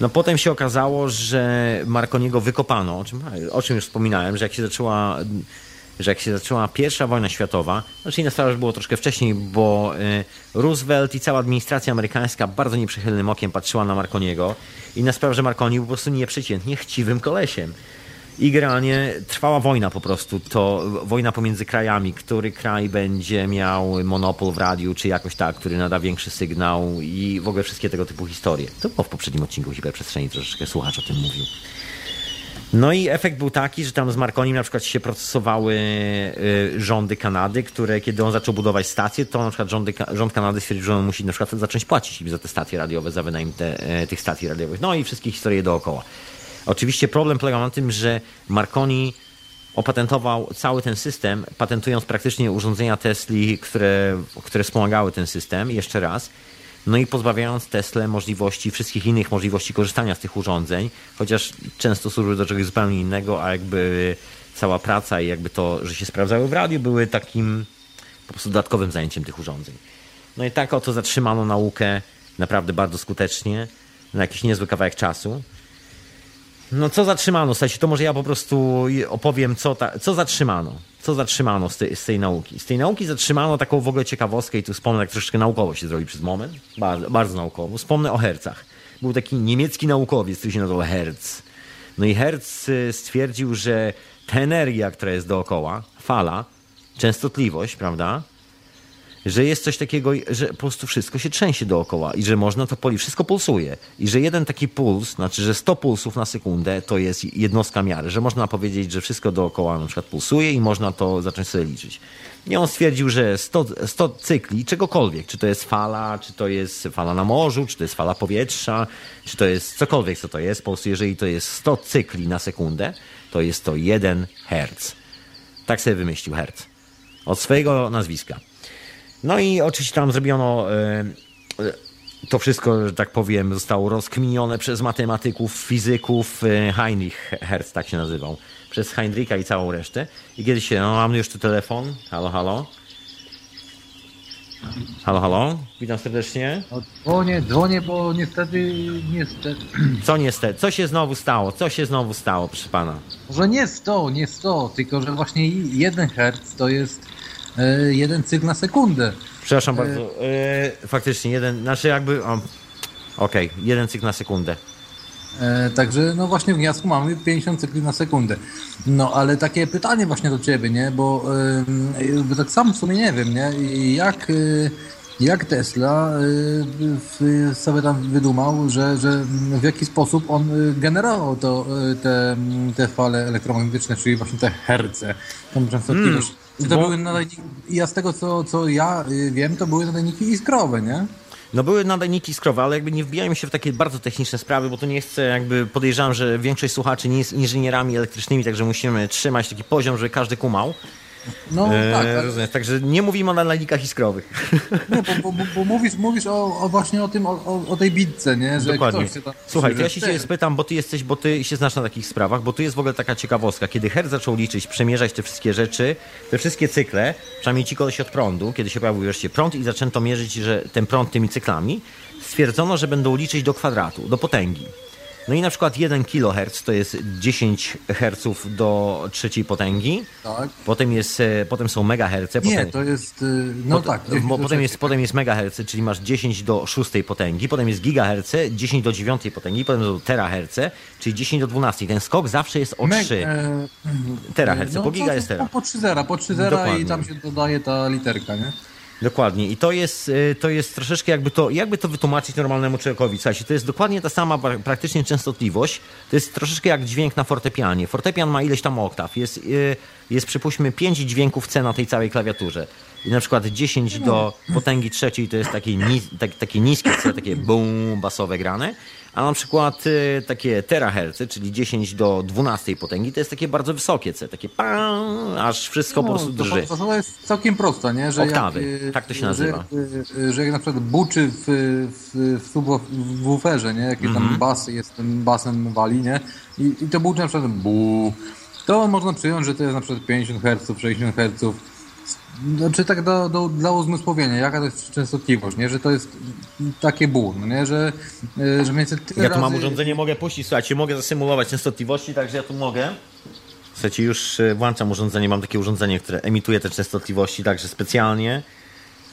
No potem się okazało, że Marconiego wykopano, o czym, o czym już wspominałem, że jak się zaczęła że jak się zaczęła pierwsza wojna światowa, znaczy inna sprawa, że było troszkę wcześniej, bo y, Roosevelt i cała administracja amerykańska bardzo nieprzychylnym okiem patrzyła na Marconiego. Inna sprawa, że Marconi był po prostu nieprzeciętnie chciwym kolesiem. I generalnie trwała wojna po prostu, to wojna pomiędzy krajami, który kraj będzie miał monopol w radiu, czy jakoś tak, który nada większy sygnał i w ogóle wszystkie tego typu historie. To było w poprzednim odcinku Hiperprzestrzeni, troszeczkę słuchacz o tym mówił. No i efekt był taki, że tam z Marconim na przykład się procesowały y, rządy Kanady, które kiedy on zaczął budować stacje, to na przykład rządy, rząd Kanady stwierdził, że on musi na przykład zacząć płacić za te stacje radiowe, za wynajem te, e, tych stacji radiowych. No i wszystkie historie dookoła. Oczywiście problem polegał na tym, że Marconi opatentował cały ten system, patentując praktycznie urządzenia Tesli, które, które wspomagały ten system, jeszcze raz. No i pozbawiając Tesla możliwości, wszystkich innych możliwości korzystania z tych urządzeń, chociaż często służyły do czegoś zupełnie innego, a jakby cała praca i jakby to, że się sprawdzały w radiu, były takim po prostu dodatkowym zajęciem tych urządzeń. No i tak oto zatrzymano naukę naprawdę bardzo skutecznie na jakiś niezły kawałek czasu. No co zatrzymano? Słuchajcie, to może ja po prostu opowiem, co, ta, co zatrzymano. Co zatrzymano z tej, z tej nauki? Z tej nauki zatrzymano taką w ogóle ciekawostkę i tu wspomnę, jak troszeczkę naukowo się zrobi przez moment. Bardzo, bardzo naukowo. Wspomnę o hercach. Był taki niemiecki naukowiec, który się nazywał Hertz. No i Hertz y, stwierdził, że ta energia, która jest dookoła, fala, częstotliwość, prawda? Że jest coś takiego, że po prostu wszystko się trzęsie dookoła i że można to policzyć, wszystko pulsuje. I że jeden taki puls, znaczy, że 100 pulsów na sekundę to jest jednostka miary, że można powiedzieć, że wszystko dookoła na przykład pulsuje i można to zacząć sobie liczyć. I on stwierdził, że 100, 100 cykli czegokolwiek, czy to jest fala, czy to jest fala na morzu, czy to jest fala powietrza, czy to jest cokolwiek, co to jest, po prostu jeżeli to jest 100 cykli na sekundę, to jest to 1 Hertz. Tak sobie wymyślił Hertz. Od swojego nazwiska. No i oczywiście tam zrobiono e, to wszystko, że tak powiem, zostało rozkminione przez matematyków, fizyków. E, Heinrich Hertz tak się nazywał. Przez Heinricha i całą resztę. I kiedyś się, no mamy już tu telefon. Halo, halo. Halo, halo, witam serdecznie. No, dzwonię, dzwonię, bo niestety, niestety... Co niestety? Co się znowu stało? Co się znowu stało, proszę pana? Może nie 100, nie 100, tylko że właśnie 1 Hz to jest E, jeden cykl na sekundę. Przepraszam e, bardzo. E, faktycznie, jeden, znaczy jakby. Okej, okay, jeden cykl na sekundę. E, także no właśnie w gniazdku mamy 50 cykli na sekundę. No ale takie pytanie właśnie do ciebie, nie? Bo, e, tak sam w sumie nie wiem, nie? Jak, e, jak Tesla sobie tam wydumał, że, że w jaki sposób on generował to, te, te fale elektromagnetyczne, czyli właśnie te herce, tą częstotliwość. To były nadajniki, ja z tego co, co ja y, wiem, to były nadajniki iskrowe, nie? No były nadajniki iskrowe, ale jakby nie wbijajmy się w takie bardzo techniczne sprawy, bo to nie chcę, jakby podejrzewam, że większość słuchaczy nie jest inżynierami elektrycznymi, także musimy trzymać taki poziom, żeby każdy kumał. No e, tak, tak. Także nie mówimy o nadajnikach iskrowych. Nie, bo, bo, bo, mówisz, mówisz o, o, właśnie o tym, o, o tej bitce, nie? Że Dokładnie. Tam, Słuchaj, ja się cię spytam, bo ty jesteś, bo ty się znasz na takich sprawach, bo tu jest w ogóle taka ciekawostka. Kiedy Hertz zaczął liczyć, przemierzać te wszystkie rzeczy, te wszystkie cykle, przynajmniej ci koleś od prądu, kiedy się pojawił wreszcie prąd i zaczęto mierzyć, że ten prąd tymi cyklami, stwierdzono, że będą liczyć do kwadratu, do potęgi. No i na przykład 1 kHz to jest 10 Hz do trzeciej potęgi. Tak. Potem, jest, e, potem są megaherce. Nie, potem, to jest. E, no tak. Potem jest, potem jest megaherce, czyli masz 10 do szóstej potęgi. Potem jest gigaherce, 10 do dziewiątej potęgi. Potem są teraherce, czyli 10 do 12. Ten skok zawsze jest o 3 e, teraherce. No, po giga jest tera. Po 3 zera, po 3 zera i tam się dodaje ta literka, nie? Dokładnie. I to jest, y, to jest troszeczkę jakby to, jakby to wytłumaczyć normalnemu człowiekowi. Słuchajcie, to jest dokładnie ta sama praktycznie częstotliwość. To jest troszeczkę jak dźwięk na fortepianie. Fortepian ma ileś tam oktaw. Jest, y, jest przypuśćmy 5 dźwięków C na tej całej klawiaturze. I na przykład 10 do potęgi trzeciej to jest takie, tak, takie niskie takie boom basowe grane a na przykład y, takie teraherce, czyli 10 do 12 potęgi, to jest takie bardzo wysokie C, takie pam, aż wszystko no, po prostu drży. To, to jest całkiem prosta, nie? Że Oktawy, jak, y, tak to się nazywa. Że, y, że jak na przykład buczy w, w, w subwooferze, nie? Jakie tam mm -hmm. basy jest, tym basem wali, nie? I, I to buczy na przykład bu, to można przyjąć, że to jest na przykład 50 Hz, 60 Hz, znaczy tak do, do, dla uzmysłowienia, jaka to jest częstotliwość, nie? że to jest takie ból, no nie? że, e, że mniej więcej tyle Ja tu razy... mam urządzenie, mogę puścić, słuchajcie, mogę zasymulować częstotliwości, także ja tu mogę. Słuchajcie, już e, włączam urządzenie, mam takie urządzenie, które emituje te częstotliwości, także specjalnie.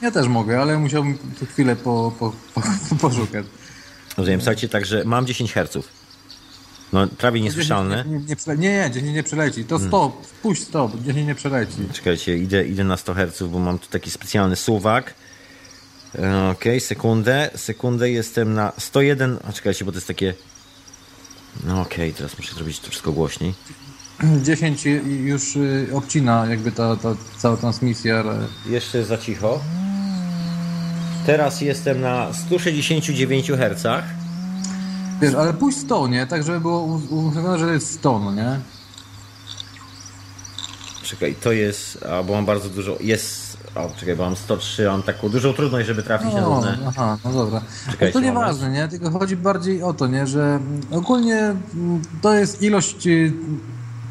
Ja też mogę, ale musiałbym tu chwilę po, po, po, poszukać. Rozumiem, słuchajcie, także mam 10 Hz. No, prawie niesłyszalne. Nie, nie, nie, nie, 10 nie przeleci. To hmm. stop, hmm. puść stop, 10 nie przeleci. Czekajcie, idę, idę na 100 Hz, bo mam tu taki specjalny suwak. E, ok, sekundę, sekundę jestem na 101, a czekajcie, bo to jest takie... No okej, okay, teraz muszę zrobić to wszystko głośniej. 10 już y, obcina jakby ta, ta cała transmisja. Ale... Jeszcze za cicho. Teraz jestem na 169 Hz. Wiesz, ale pójść 100, nie? Tak, żeby było ustawione, że jest 100, no nie? Czekaj, to jest, a, bo mam bardzo dużo, jest, o, czekaj, bo mam 103, mam taką dużą trudność, żeby trafić no, na równe. Aha, no dobra. Czekaj, to nieważne, nie? Tylko chodzi bardziej o to, nie? Że ogólnie mm, to jest ilość y,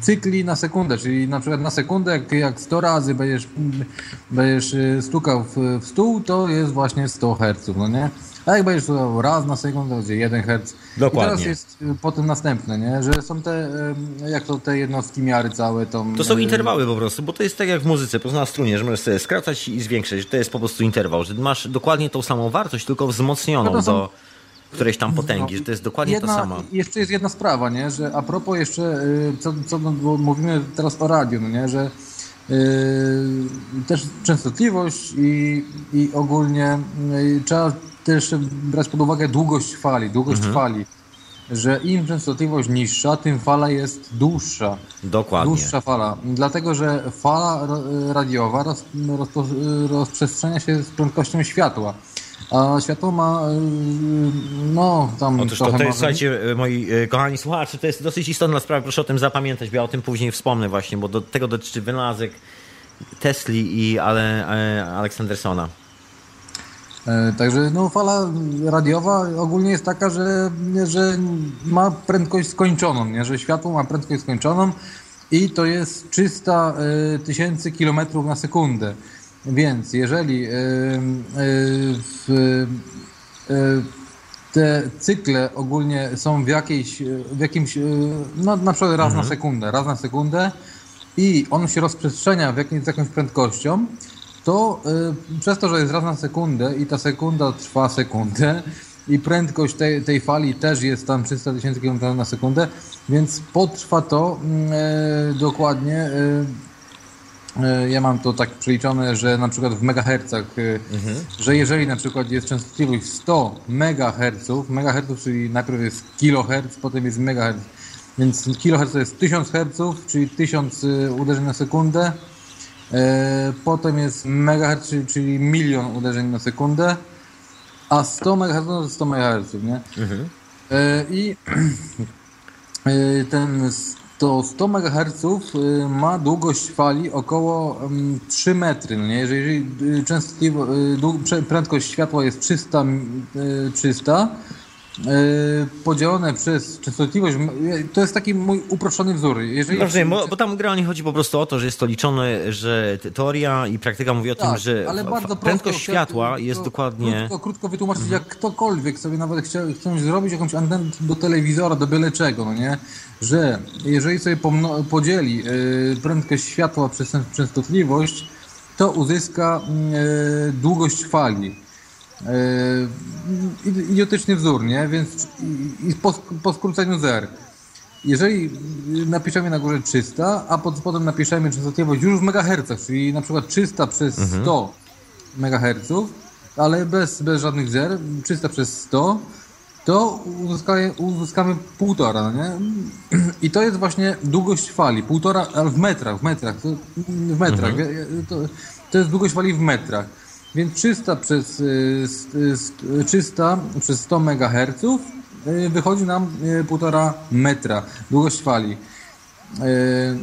cykli na sekundę, czyli na przykład na sekundę, jak, jak 100 razy będziesz, będziesz y, stukał w, w stół, to jest właśnie 100 Hz, no nie? A jak będziesz raz na sekundę, będzie 1 Hz. Dokładnie. I teraz jest y, potem następne, nie? Że są te, jak to te jednostki miary całe, to... To są interwały po prostu, bo to jest tak jak w muzyce, po na strunie, że możesz sobie skracać i zwiększać, że to jest po prostu interwał, że masz dokładnie tą samą wartość, tylko wzmocnioną no są... do którejś tam potęgi, no, że to jest dokładnie jedna, to samo. Jeszcze jest jedna sprawa, nie? że a propos jeszcze, y, co, co no, mówimy teraz o radiu, no nie? że yy, też częstotliwość i, i ogólnie yy, trzeba też brać pod uwagę długość fali, długość mhm. fali, że im częstotliwość niższa, tym fala jest dłuższa. Dokładnie. Dłuższa fala, dlatego że fala radiowa roz, roz, rozprzestrzenia się z prędkością światła. A światło ma, y, no tam Otóż to, to jest, słuchajcie, y, moi y, kochani słuchacze, to jest dosyć istotna sprawa, proszę o tym zapamiętać, bo ja o tym później wspomnę właśnie, bo do tego dotyczy wynalazek Tesli i Ale, Aleksandersona. E, także no, fala radiowa ogólnie jest taka, że, że ma prędkość skończoną, nie? że światło ma prędkość skończoną i to jest 300 tysięcy kilometrów na sekundę. Więc jeżeli e, e, e, te cykle ogólnie są w, jakiejś, w jakimś, no na przykład raz mhm. na sekundę, raz na sekundę i on się rozprzestrzenia w jakimś, z jakąś prędkością, to y, przez to, że jest raz na sekundę i ta sekunda trwa sekundę i prędkość tej, tej fali też jest tam 300 tysięcy km na sekundę, więc potrwa to y, dokładnie y, E, ja mam to tak przeliczone, że na przykład w megahercach, e, mhm. że jeżeli na przykład jest częstotliwość 100 megaherców, megaherców, czyli najpierw jest kiloherc, potem jest megaherc, więc kiloherc to jest 1000 herców, czyli 1000 e, uderzeń na sekundę, potem jest megaherc, czyli, milion uderzeń na sekundę, a 100 megaherców to 100 megaherców, nie? Mhm. I ten to 100 MHz ma długość fali około 3 mm, metry. No nie? Jeżeli częstotliwość, prędkość światła jest 300, 300 Yy, podzielone przez częstotliwość, to jest taki mój uproszczony wzór. Jeżeli... Rozumiem, bo, bo tam generalnie chodzi po prostu o to, że jest to liczone, że teoria i praktyka mówi o tak, tym, że prędkość światła jest dokładnie... Krótko, krótko wytłumaczyć, mhm. jak ktokolwiek sobie nawet chciał, chce zrobić jakąś antenę do telewizora, do byle czego, no nie? Że jeżeli sobie podzieli yy, prędkość światła przez częstotliwość, to uzyska yy, długość fali. Yy, idiotyczny wzór, nie? Więc i po, po skróceniu zer. Jeżeli napiszemy na górze 300, a pod spodem napiszemy częstotliwość już w megahercach, czyli na przykład 300 przez 100, mhm. MHz, ale bez, bez żadnych zer, 300 przez 100, to uzyskamy, uzyskamy półtora, nie? I to jest właśnie długość fali, półtora, ale w metrach, w metrach, to, w metrach, mhm. to, to jest długość fali w metrach. Więc 300 przez, 300 y, przez 100 MHz y, wychodzi nam y, półtora metra długość fali.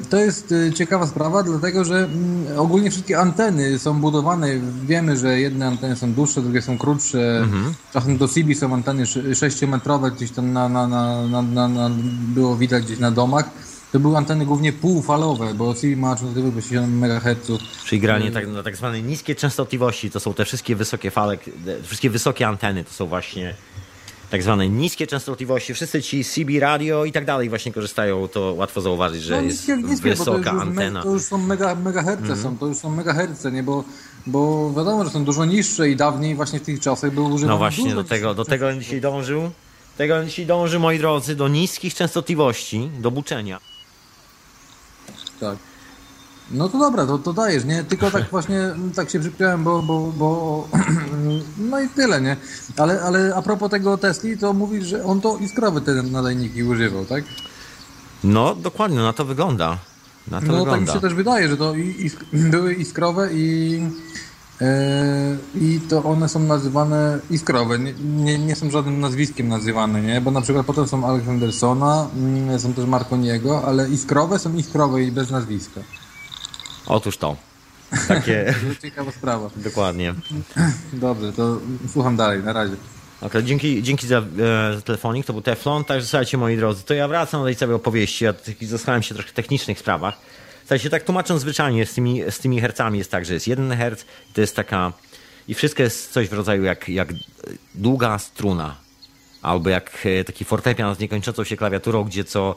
To jest ciekawa sprawa, dlatego że mm, ogólnie wszystkie anteny są budowane. Wiemy, że jedne anteny są dłuższe, drugie są krótsze. Mhm. Czasem do CB są anteny 6-metrowe, gdzieś tam na, na, na, na, było widać gdzieś na domach. To były anteny głównie półfalowe, bo CB ma częstotliwość 7 MHz. Czyli granie tak, na tak zwane niskie częstotliwości, to są te wszystkie wysokie fale, wszystkie wysokie anteny, to są właśnie tak zwane niskie częstotliwości. Wszyscy ci CB radio i tak dalej właśnie korzystają, to łatwo zauważyć, że no, niskie, jest niskie, wysoka to antena. Me, to już są mega, megaherce, mm. są, to już są megaherce, nie? Bo, bo wiadomo, że są dużo niższe i dawniej właśnie w tych czasach były używane No właśnie, do tego, do tego dzisiaj dążył. Tego dzisiaj dąży, moi drodzy, do niskich częstotliwości, do buczenia. Tak. No to dobra, to, to dajesz, nie? Tylko tak właśnie tak się przypiąłem, bo, bo, bo no i tyle, nie? Ale, ale a propos tego Tesli, to mówisz, że on to iskrowe te nadajniki używał, tak? No, dokładnie, na to wygląda. Na to no wygląda. tak mi się też wydaje, że to isk były iskrowe i, i to one są nazywane iskrowe. Nie, nie, nie, są żadnym nazwiskiem nazywane, nie? Bo na przykład potem są Aleksandersona, yy, są też Marconiego, ale iskrowe są iskrowe i bez nazwiska. Otóż to. Takie... Ciekawa sprawa. Dokładnie. Dobrze, to słucham dalej, na razie. Okay, dzięki, dzięki za, e, telefonik, to był Teflon. Także słuchajcie, moi drodzy, to ja wracam do tej całej opowieści. Ja zostałem się troszkę w technicznych sprawach. Słuchajcie, tak tłumacząc zwyczajnie z tymi, z tymi hercami jest tak, że jest jeden herc, to jest taka i wszystko jest coś w rodzaju jak, jak długa struna. Albo jak e, taki fortepian z niekończącą się klawiaturą, gdzie co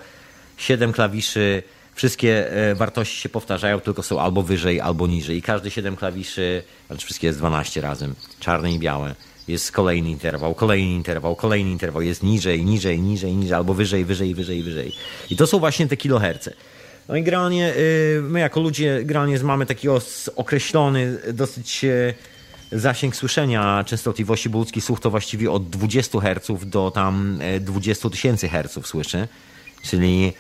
siedem klawiszy wszystkie e, wartości się powtarzają, tylko są albo wyżej, albo niżej. I każdy 7 klawiszy, znaczy wszystkie jest 12 razem, czarne i białe. Jest kolejny interwał, kolejny interwał, kolejny interwał, jest niżej, niżej, niżej, niżej, albo wyżej, wyżej, wyżej, wyżej. I to są właśnie te kiloherce. No i granie, y, my jako ludzie granie mamy taki określony dosyć e, zasięg słyszenia częstotliwości, bo ludzki słuch to właściwie od 20 Hz do tam 20 e, tysięcy Hz słyszy. Czyli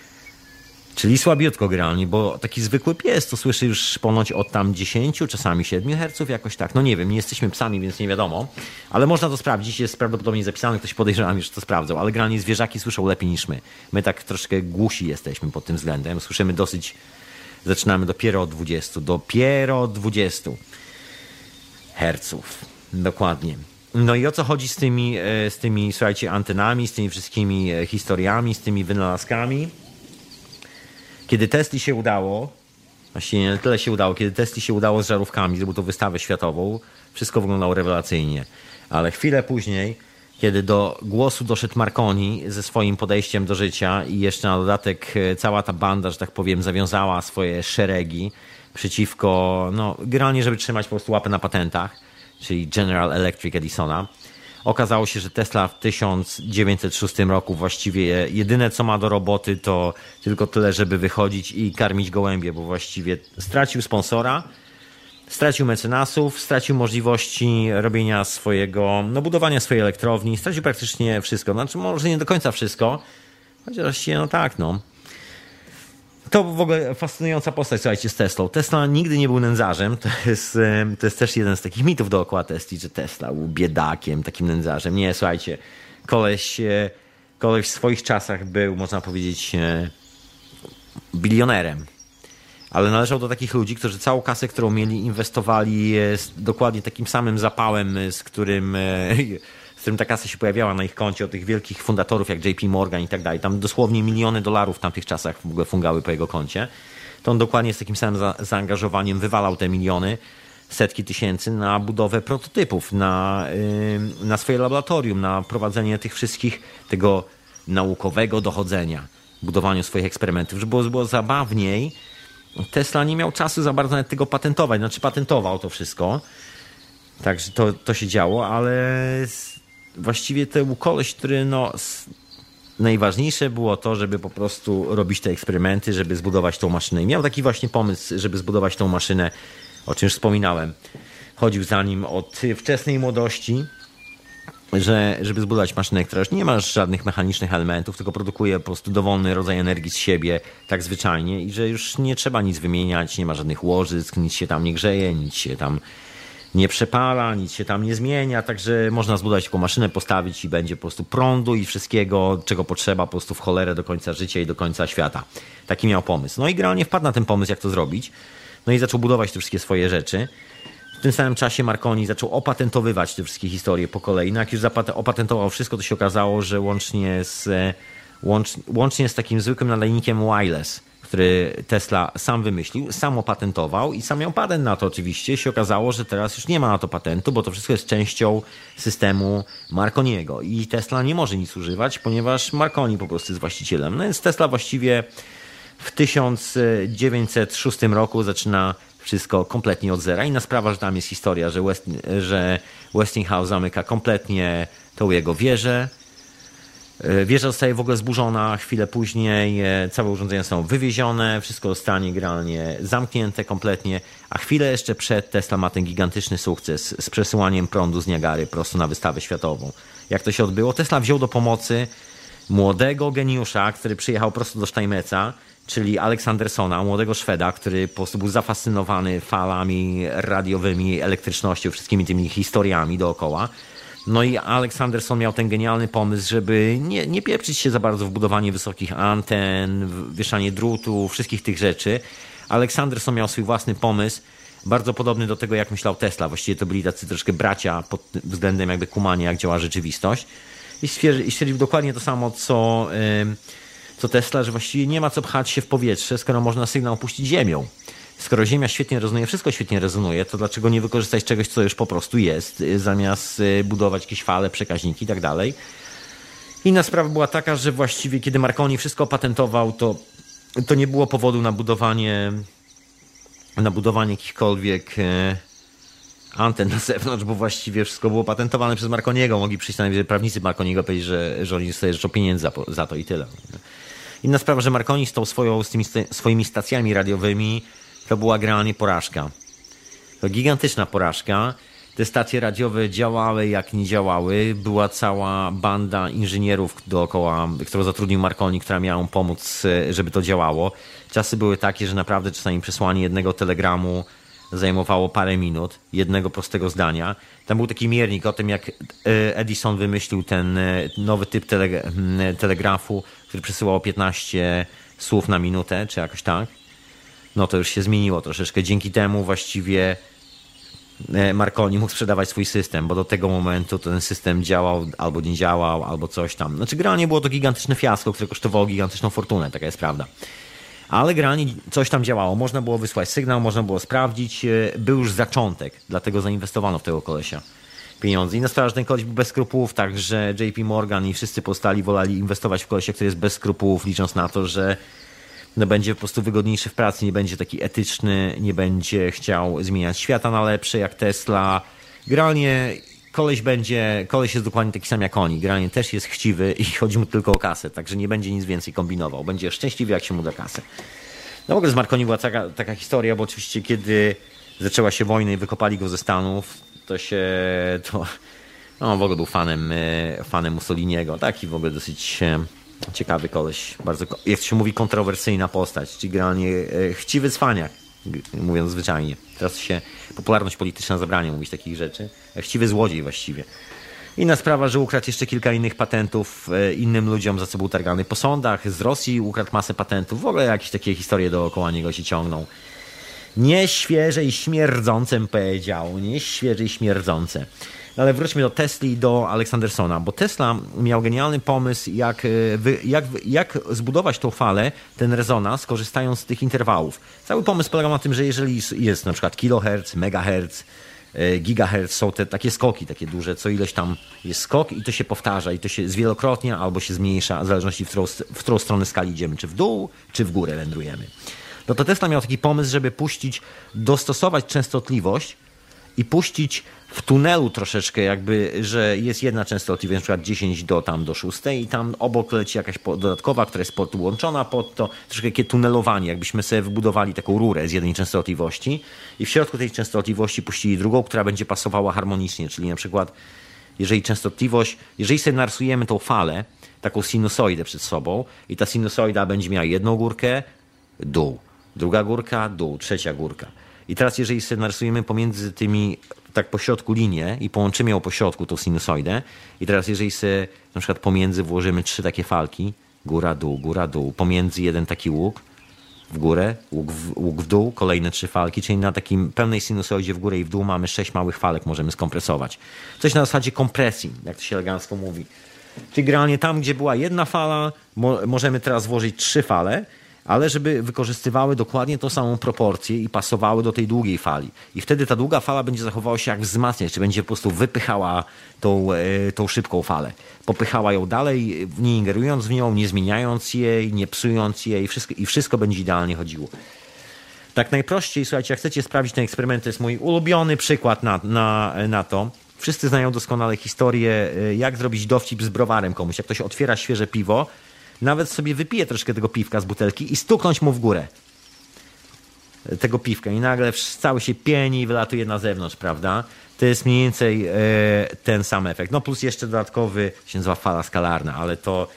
Czyli słabiutko gralnie, bo taki zwykły pies to słyszy już ponoć od tam 10, czasami 7 Hz, jakoś tak. No nie wiem, nie jesteśmy psami, więc nie wiadomo. Ale można to sprawdzić, jest prawdopodobnie zapisane, ktoś podejrzewam już to sprawdzał. Ale gralnie zwierzaki słyszą lepiej niż my. My tak troszkę głusi jesteśmy pod tym względem. Słyszymy dosyć, zaczynamy dopiero od 20, dopiero od 20 herców. Dokładnie. No i o co chodzi z tymi, e, z tymi, słuchajcie, antenami, z tymi wszystkimi e, historiami, z tymi wynalazkami? Kiedy Tesli się udało, właściwie nie tyle się udało, kiedy Tesli się udało z żarówkami, zrobił to wystawę światową, wszystko wyglądało rewelacyjnie. Ale chwilę później, kiedy do głosu doszedł Marconi ze swoim podejściem do życia i jeszcze na dodatek e, cała ta banda, że tak powiem, zawiązała swoje szeregi przeciwko, no, generalnie, żeby trzymać po prostu łapę na patentach, czyli General Electric Edisona, Okazało się, że Tesla w 1906 roku właściwie jedyne co ma do roboty to tylko tyle, żeby wychodzić i karmić gołębie, bo właściwie stracił sponsora, stracił mecenasów, stracił możliwości robienia swojego, no budowania swojej elektrowni, stracił praktycznie wszystko. Znaczy może nie do końca wszystko, chociaż no tak, no. To w ogóle fascynująca postać, słuchajcie, z Teslą. Tesla nigdy nie był nędzarzem. To jest, to jest też jeden z takich mitów dookoła Tesli, że Tesla był biedakiem, takim nędzarzem. Nie, słuchajcie, koleś, e, koleś w swoich czasach był, można powiedzieć, e, bilionerem. Ale należał do takich ludzi, którzy całą kasę, którą mieli, inwestowali z dokładnie takim samym zapałem, z którym którym ta kasa się pojawiała na ich koncie od tych wielkich fundatorów jak JP Morgan i tak dalej. Tam dosłownie miliony dolarów w tamtych czasach w ogóle fungały po jego koncie. To on dokładnie z takim samym za zaangażowaniem wywalał te miliony, setki tysięcy na budowę prototypów, na, yy, na swoje laboratorium, na prowadzenie tych wszystkich, tego naukowego dochodzenia, budowaniu swoich eksperymentów, żeby było, było zabawniej. Tesla nie miał czasu za bardzo nawet tego patentować, znaczy patentował to wszystko. Także to, to się działo, ale właściwie był koleś, który no, najważniejsze było to, żeby po prostu robić te eksperymenty, żeby zbudować tą maszynę. I miał taki właśnie pomysł, żeby zbudować tą maszynę, o czym już wspominałem. chodził za nim od wczesnej młodości, że żeby zbudować maszynę, która już nie ma żadnych mechanicznych elementów, tylko produkuje po prostu dowolny rodzaj energii z siebie, tak zwyczajnie i że już nie trzeba nic wymieniać, nie ma żadnych łożysk, nic się tam nie grzeje, nic się tam nie przepala, nic się tam nie zmienia, także można zbudować taką maszynę, postawić i będzie po prostu prądu i wszystkiego, czego potrzeba po prostu w cholerę do końca życia i do końca świata. Taki miał pomysł. No i generalnie wpadł na ten pomysł, jak to zrobić. No i zaczął budować te wszystkie swoje rzeczy. W tym samym czasie Marconi zaczął opatentowywać te wszystkie historie po kolei. No jak już opatentował wszystko, to się okazało, że łącznie z, łącz, łącznie z takim zwykłym nadajnikiem wireless, który Tesla sam wymyślił, sam opatentował i sam miał patent na to oczywiście. Się okazało, że teraz już nie ma na to patentu, bo to wszystko jest częścią systemu Marconiego i Tesla nie może nic używać, ponieważ Marconi po prostu jest właścicielem. No więc Tesla właściwie w 1906 roku zaczyna wszystko kompletnie od zera. Inna sprawa, że tam jest historia, że, West, że Westinghouse zamyka kompletnie tą jego wieżę. E, wieża zostaje w ogóle zburzona, chwilę później e, całe urządzenia są wywiezione, wszystko zostanie gralnie zamknięte kompletnie, a chwilę jeszcze przed Tesla ma ten gigantyczny sukces z przesyłaniem prądu z Niagary prosto na wystawę światową. Jak to się odbyło? Tesla wziął do pomocy młodego geniusza, który przyjechał prosto do Steinmetza, czyli Aleksandersona, młodego Szweda, który po prostu był zafascynowany falami radiowymi, elektrycznością, wszystkimi tymi historiami dookoła. No i Aleksanderson miał ten genialny pomysł, żeby nie, nie pieprzyć się za bardzo w budowanie wysokich anten, wieszanie drutu, wszystkich tych rzeczy. Aleksanderson miał swój własny pomysł, bardzo podobny do tego, jak myślał Tesla. Właściwie to byli tacy troszkę bracia pod względem jakby kumania, jak działa rzeczywistość. I stwierdził dokładnie to samo, co... Co Tesla, że właściwie nie ma co pchać się w powietrze, skoro można sygnał puścić ziemią. Skoro Ziemia świetnie rezonuje, wszystko świetnie rezonuje, to dlaczego nie wykorzystać czegoś, co już po prostu jest, y, zamiast y, budować jakieś fale, przekaźniki i tak dalej. Inna sprawa była taka, że właściwie kiedy Marconi wszystko patentował, to, to nie było powodu na budowanie na budowanie jakichkolwiek y, anten na zewnątrz, bo właściwie wszystko było patentowane przez Marconiego. Mogli przyjść na prawnicy Marconiego powiedzieć, że, że oni sobie życzą pieniędzy za, za to i tyle. Inna sprawa, że Marconi z tą swoją, z tymi swoimi stacjami radiowymi to była generalnie porażka. To gigantyczna porażka. Te stacje radiowe działały jak nie działały. Była cała banda inżynierów dookoła, którą zatrudnił Marconi, która miała pomóc, żeby to działało. Czasy były takie, że naprawdę czasami przesłanie jednego telegramu zajmowało parę minut, jednego prostego zdania. Tam był taki miernik o tym, jak e, Edison wymyślił ten e, nowy typ telegrafu, który przesyłał 15 słów na minutę, czy jakoś tak. No to już się zmieniło troszeczkę. Dzięki temu właściwie e, Marconi mógł sprzedawać swój system, bo do tego momentu ten system działał albo nie działał, albo coś tam. Znaczy, generalnie było to gigantyczne fiasko, które kosztowało gigantyczną fortunę, taka jest prawda ale generalnie coś tam działało. Można było wysłać sygnał, można było sprawdzić. E, był już zaczątek, dlatego zainwestowano w tego kolesia pieniądze. I na sprawa, że ten koleś był bez skrupułów, także JP Morgan i wszyscy postali wolali inwestować w kolesia, który jest bez skrupułów, licząc na to, że no, będzie po prostu wygodniejszy w pracy, nie będzie taki etyczny, nie będzie chciał zmieniać świata na lepsze jak Tesla. Generalnie koleś będzie, koleś jest dokładnie taki sam jak oni. Generalnie też jest chciwy i chodzi mu tylko o kasę, także nie będzie nic więcej kombinował. Będzie szczęśliwy, jak się mu da kasę. No w ogóle z Marconi była taka, taka historia, bo oczywiście kiedy zaczęła się wojna i wykopali go ze Stanów, to się, to, no w ogóle był fanem, e, fanem Mussoliniego. Taki w ogóle dosyć e, ciekawy koleś, bardzo, jak się mówi, kontrowersyjna postać, czyli generalnie e, chciwy cwaniak mówiąc zwyczajnie. Teraz się popularność polityczna zabrania mówić takich rzeczy. Chciwy złodziej właściwie. Inna sprawa, że ukradł jeszcze kilka innych patentów e, innym ludziom, za co był targany po sądach. Z Rosji ukradł masę patentów. W ogóle jakieś takie historie dookoła niego się ciągną. Nieświeże i śmierdzące, bym powiedział. Nieświeże i śmierdzące. Ale wróćmy do Tesli i do Aleksandersona, bo Tesla miał genialny pomysł, jak, e, jak, jak zbudować tą falę, ten rezonans, korzystając z tych interwałów. Cały pomysł polegał na tym, że jeżeli jest na przykład kilohertz, megahertz, e, gigahertz, są te takie skoki takie duże, co ileś tam jest skok i to się powtarza i to się zwielokrotnia albo się zmniejsza, w zależności w którą, w którą stronę skali idziemy, czy w dół, czy w górę wędrujemy. No to Tesla miał taki pomysł, żeby puścić, dostosować częstotliwość i puścić w tunelu troszeczkę jakby, że jest jedna częstotliwość, na przykład 10 do tam do 6 i tam obok leci jakaś dodatkowa, która jest podłączona pod to, troszkę takie tunelowanie, jakbyśmy sobie wybudowali taką rurę z jednej częstotliwości i w środku tej częstotliwości puścili drugą, która będzie pasowała harmonicznie, czyli na przykład jeżeli częstotliwość, jeżeli sobie narysujemy tą falę, taką sinusoidę przed sobą i ta sinusoida będzie miała jedną górkę, dół, druga górka, dół, trzecia górka. I teraz jeżeli sobie narysujemy pomiędzy tymi tak po środku linię i połączymy ją po środku, tą sinusoidę i teraz jeżeli sobie na przykład pomiędzy włożymy trzy takie falki, góra, dół, góra, dół, pomiędzy jeden taki łuk w górę, łuk w, łuk w dół, kolejne trzy falki, czyli na takim pełnej sinusoidzie w górę i w dół mamy sześć małych falek, możemy skompresować. Coś na zasadzie kompresji, jak to się elegancko mówi. Czyli generalnie tam, gdzie była jedna fala, mo możemy teraz włożyć trzy fale, ale żeby wykorzystywały dokładnie tą samą proporcję i pasowały do tej długiej fali. I wtedy ta długa fala będzie zachowała się jak wzmacniać, czy będzie po prostu wypychała tą, e, tą szybką falę. Popychała ją dalej, nie ingerując w nią, nie zmieniając jej, nie psując jej wszystko, i wszystko będzie idealnie chodziło. Tak najprościej, słuchajcie, jak chcecie sprawdzić ten eksperyment, to jest mój ulubiony przykład na, na, na to. Wszyscy znają doskonale historię, e, jak zrobić dowcip z browarem komuś. Jak ktoś otwiera świeże piwo, nawet sobie wypije troszkę tego piwka z butelki i stuknąć mu w górę tego piwka i nagle cały się pieni i wylatuje na zewnątrz, prawda? To jest mniej więcej e, ten sam efekt. No plus jeszcze dodatkowy się nazywa fala skalarna, ale to,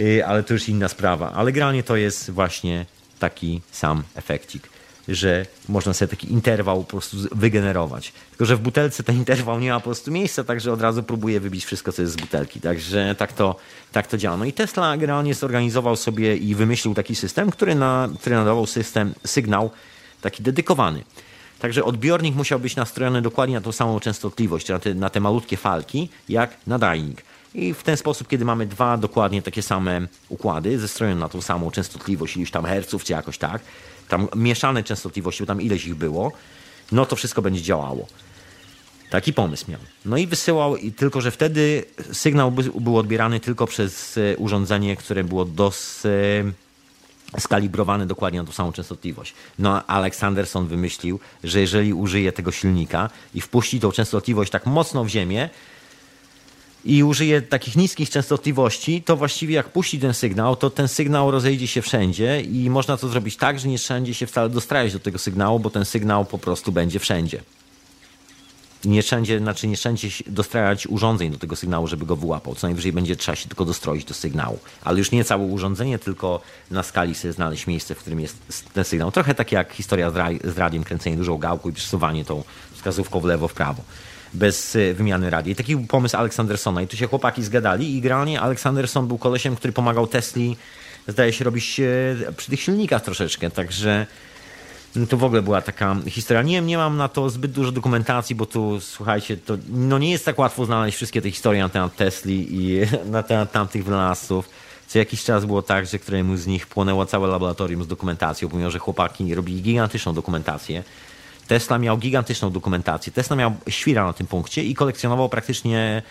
e, ale to już inna sprawa. Ale generalnie to jest właśnie taki sam efekcik że można sobie taki interwał po prostu wygenerować. Tylko, że w butelce ten interwał nie ma po prostu miejsca, także od razu próbuje wybić wszystko, co jest z butelki. Także tak to, tak to działa. No i Tesla generalnie zorganizował sobie i wymyślił taki system, który, na, który nadawał system, sygnał taki dedykowany. Także odbiornik musiał być nastrojony dokładnie na tą samą częstotliwość, na te, na te malutkie falki, jak nadajnik. I w ten sposób, kiedy mamy dwa dokładnie takie same układy, zestrojone na tą samą częstotliwość, iluś tam herców, czy jakoś tak, tam mieszane częstotliwości, bo tam ileś ich było, no to wszystko będzie działało. Taki pomysł miał. No i wysyłał, tylko że wtedy sygnał był odbierany tylko przez e, urządzenie, które było dos e, skalibrowane dokładnie na tą samą częstotliwość. No Aleksanderson wymyślił, że jeżeli użyje tego silnika i wpuści tą częstotliwość tak mocno w ziemię, i użyje takich niskich częstotliwości, to właściwie jak puści ten sygnał, to ten sygnał rozejdzie się wszędzie i można to zrobić tak, że nie wszędzie się wcale dostrajać do tego sygnału, bo ten sygnał po prostu będzie wszędzie. Nie wszędzie, znaczy nie wszędzie dostrajać urządzeń do tego sygnału, żeby go wyłapał. Co najwyżej będzie trzeba się tylko dostroić do sygnału. Ale już nie całe urządzenie, tylko na skali sobie znaleźć miejsce, w którym jest ten sygnał. Trochę tak jak historia z radiem, kręcenie dużą gałką i przesuwanie tą wskazówką w lewo, w prawo bez e, wymiany radii. Taki był pomysł Aleksandersona i tu się chłopaki zgadali i generalnie Aleksanderson był kolesiem, który pomagał Tesli, zdaje się, robić e, przy tych silnikach troszeczkę, także no to w ogóle była taka historia. Nie, nie mam na to zbyt dużo dokumentacji, bo tu, słuchajcie, to no nie jest tak łatwo znaleźć wszystkie te historie na temat Tesli i na temat tamtych wynalazców. Co jakiś czas było tak, że któremuś z nich płonęło całe laboratorium z dokumentacją, pomimo że chłopaki robili gigantyczną dokumentację. Tesla miał gigantyczną dokumentację. Tesla miał świra na tym punkcie i kolekcjonował praktycznie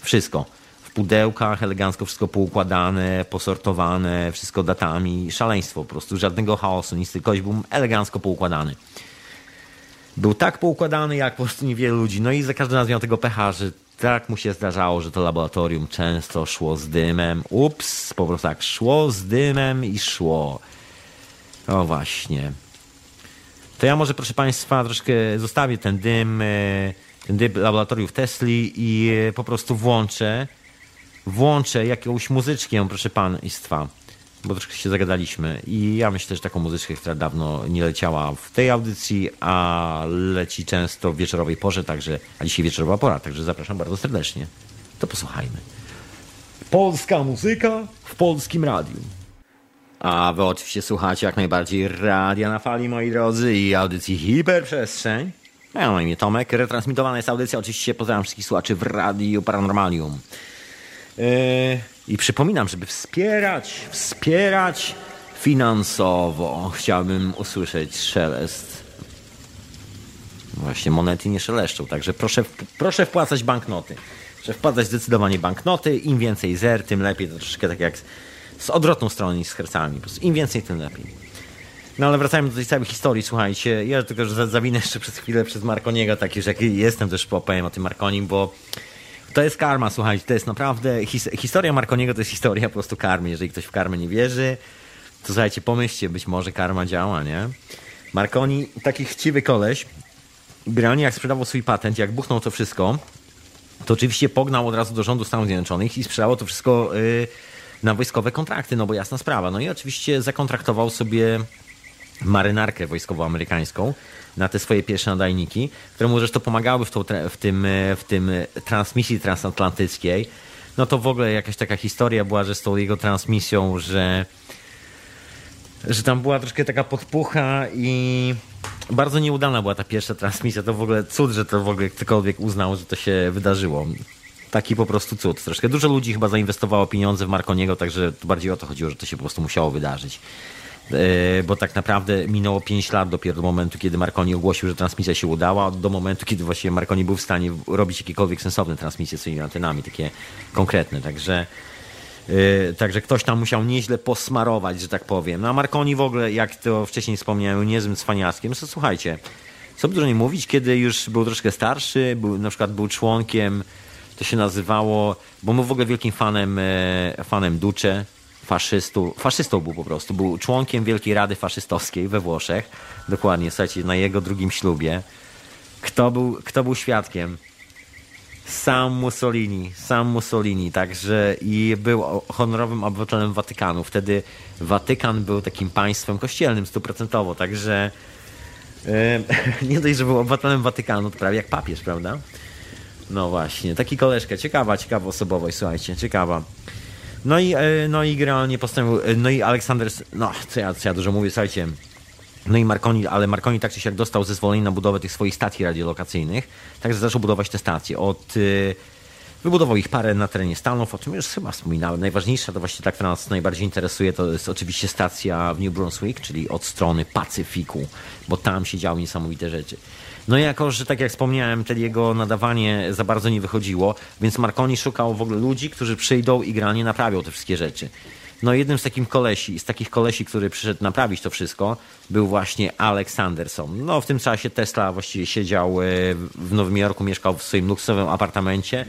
wszystko. W pudełkach, elegancko wszystko poukładane, posortowane, wszystko datami. Szaleństwo po prostu, żadnego chaosu, nic, tylko był elegancko poukładany. Był tak poukładany, jak po prostu niewielu ludzi. No i za każdym razem miał tego pecha, że tak mu się zdarzało, że to laboratorium często szło z dymem. Ups, po prostu tak szło z dymem i szło. O właśnie. To ja może, proszę Państwa, troszkę zostawię ten dym, e, ten dym laboratoriów Tesli i e, po prostu włączę, włączę jakąś muzyczkę, proszę Państwa, bo troszkę się zagadaliśmy i ja myślę, że taką muzyczkę, która dawno nie leciała w tej audycji, a leci często w wieczorowej porze, także, a dzisiaj wieczorowa pora, także zapraszam bardzo serdecznie. To posłuchajmy. Polska muzyka w polskim radiu. A wy oczywiście słuchacie jak najbardziej Radia na Fali, moi drodzy, i audycji Hiperprzestrzeń. Ja mam imię Tomek. Retransmitowana jest audycja, oczywiście pozdrawiam wszystkich słuchaczy w Radiu Paranormalium. Yy, I przypominam, żeby wspierać, wspierać finansowo. Chciałbym usłyszeć szelest. Właśnie monety nie szeleszczą, także proszę, proszę wpłacać banknoty. Proszę wpłacać zdecydowanie banknoty. Im więcej zer, tym lepiej. To troszeczkę tak jak z odwrotną stroną niż z hercami. Po prostu Im więcej, tym lepiej. No ale wracajmy do tej całej historii, słuchajcie. Ja tylko że zawinę jeszcze przez chwilę przez Marconiego, tak już jak jestem, też opowiem o tym Marconim, bo to jest karma, słuchajcie. To jest naprawdę. His, historia Marconiego to jest historia po prostu karmy. Jeżeli ktoś w karmę nie wierzy, to słuchajcie, pomyślcie, być może karma działa, nie? Marconi, taki chciwy koleś, generalnie jak sprzedawał swój patent, jak buchnął to wszystko, to oczywiście pognał od razu do rządu Stanów Zjednoczonych i sprzedało to wszystko yy, na wojskowe kontrakty, no bo jasna sprawa. No i oczywiście zakontraktował sobie marynarkę wojskowo-amerykańską na te swoje pierwsze nadajniki, które mu zresztą pomagały w, tą, w, tym, w tym transmisji transatlantyckiej. No to w ogóle jakaś taka historia była, że z tą jego transmisją, że, że tam była troszkę taka podpucha i bardzo nieudana była ta pierwsza transmisja. To w ogóle cud, że to w ogóle ktokolwiek uznał, że to się wydarzyło. Taki po prostu cud. Troszkę dużo ludzi chyba zainwestowało pieniądze w Marconiego, także bardziej o to chodziło, że to się po prostu musiało wydarzyć. E, bo tak naprawdę minęło 5 lat dopiero do momentu, kiedy Marconi ogłosił, że transmisja się udała, do momentu, kiedy właściwie Marconi był w stanie robić jakiekolwiek sensowne transmisje swoimi antenami, takie konkretne. Także, yy, także ktoś tam musiał nieźle posmarować, że tak powiem. No a Marconi w ogóle, jak to wcześniej wspomniałem, niezłym cwaniaskiem. No słuchajcie, co by dużo nie mówić, kiedy już był troszkę starszy, był, na przykład był członkiem, to się nazywało, bo był w ogóle wielkim fanem, e, fanem Duce, faszystą, faszystą był po prostu, był członkiem Wielkiej Rady Faszystowskiej we Włoszech, dokładnie, słuchajcie, na jego drugim ślubie. Kto był, kto był świadkiem? Sam Mussolini, sam Mussolini, także i był honorowym obywatelem Watykanu. Wtedy Watykan był takim państwem kościelnym stuprocentowo, także e, nie dość, że był obywatelem Watykanu, to prawie jak papież, prawda? No właśnie, taki koleżka, ciekawa, ciekawa osobowość, słuchajcie, ciekawa. No i, e, no i generalnie postanowił, e, no i Aleksander, no co ja, co ja dużo mówię, słuchajcie, no i Marconi, ale Marconi tak czy siak dostał zezwolenie na budowę tych swoich stacji radiolokacyjnych, także zaczął budować te stacje. Od, yy, wybudował ich parę na terenie Stanów, o czym już chyba wspominałem. Najważniejsza to właśnie ta, która nas najbardziej interesuje, to jest oczywiście stacja w New Brunswick, czyli od strony Pacyfiku, bo tam się działy niesamowite rzeczy. No jako, że tak jak wspomniałem, te jego nadawanie za bardzo nie wychodziło, więc Marconi szukał w ogóle ludzi, którzy przyjdą i granie naprawią te wszystkie rzeczy. No jednym z takich kolesi, z takich kolesi, który przyszedł naprawić to wszystko, był właśnie Alex Sanderson. No w tym czasie Tesla właściwie siedział e, w Nowym Jorku, mieszkał w swoim luksowym apartamencie,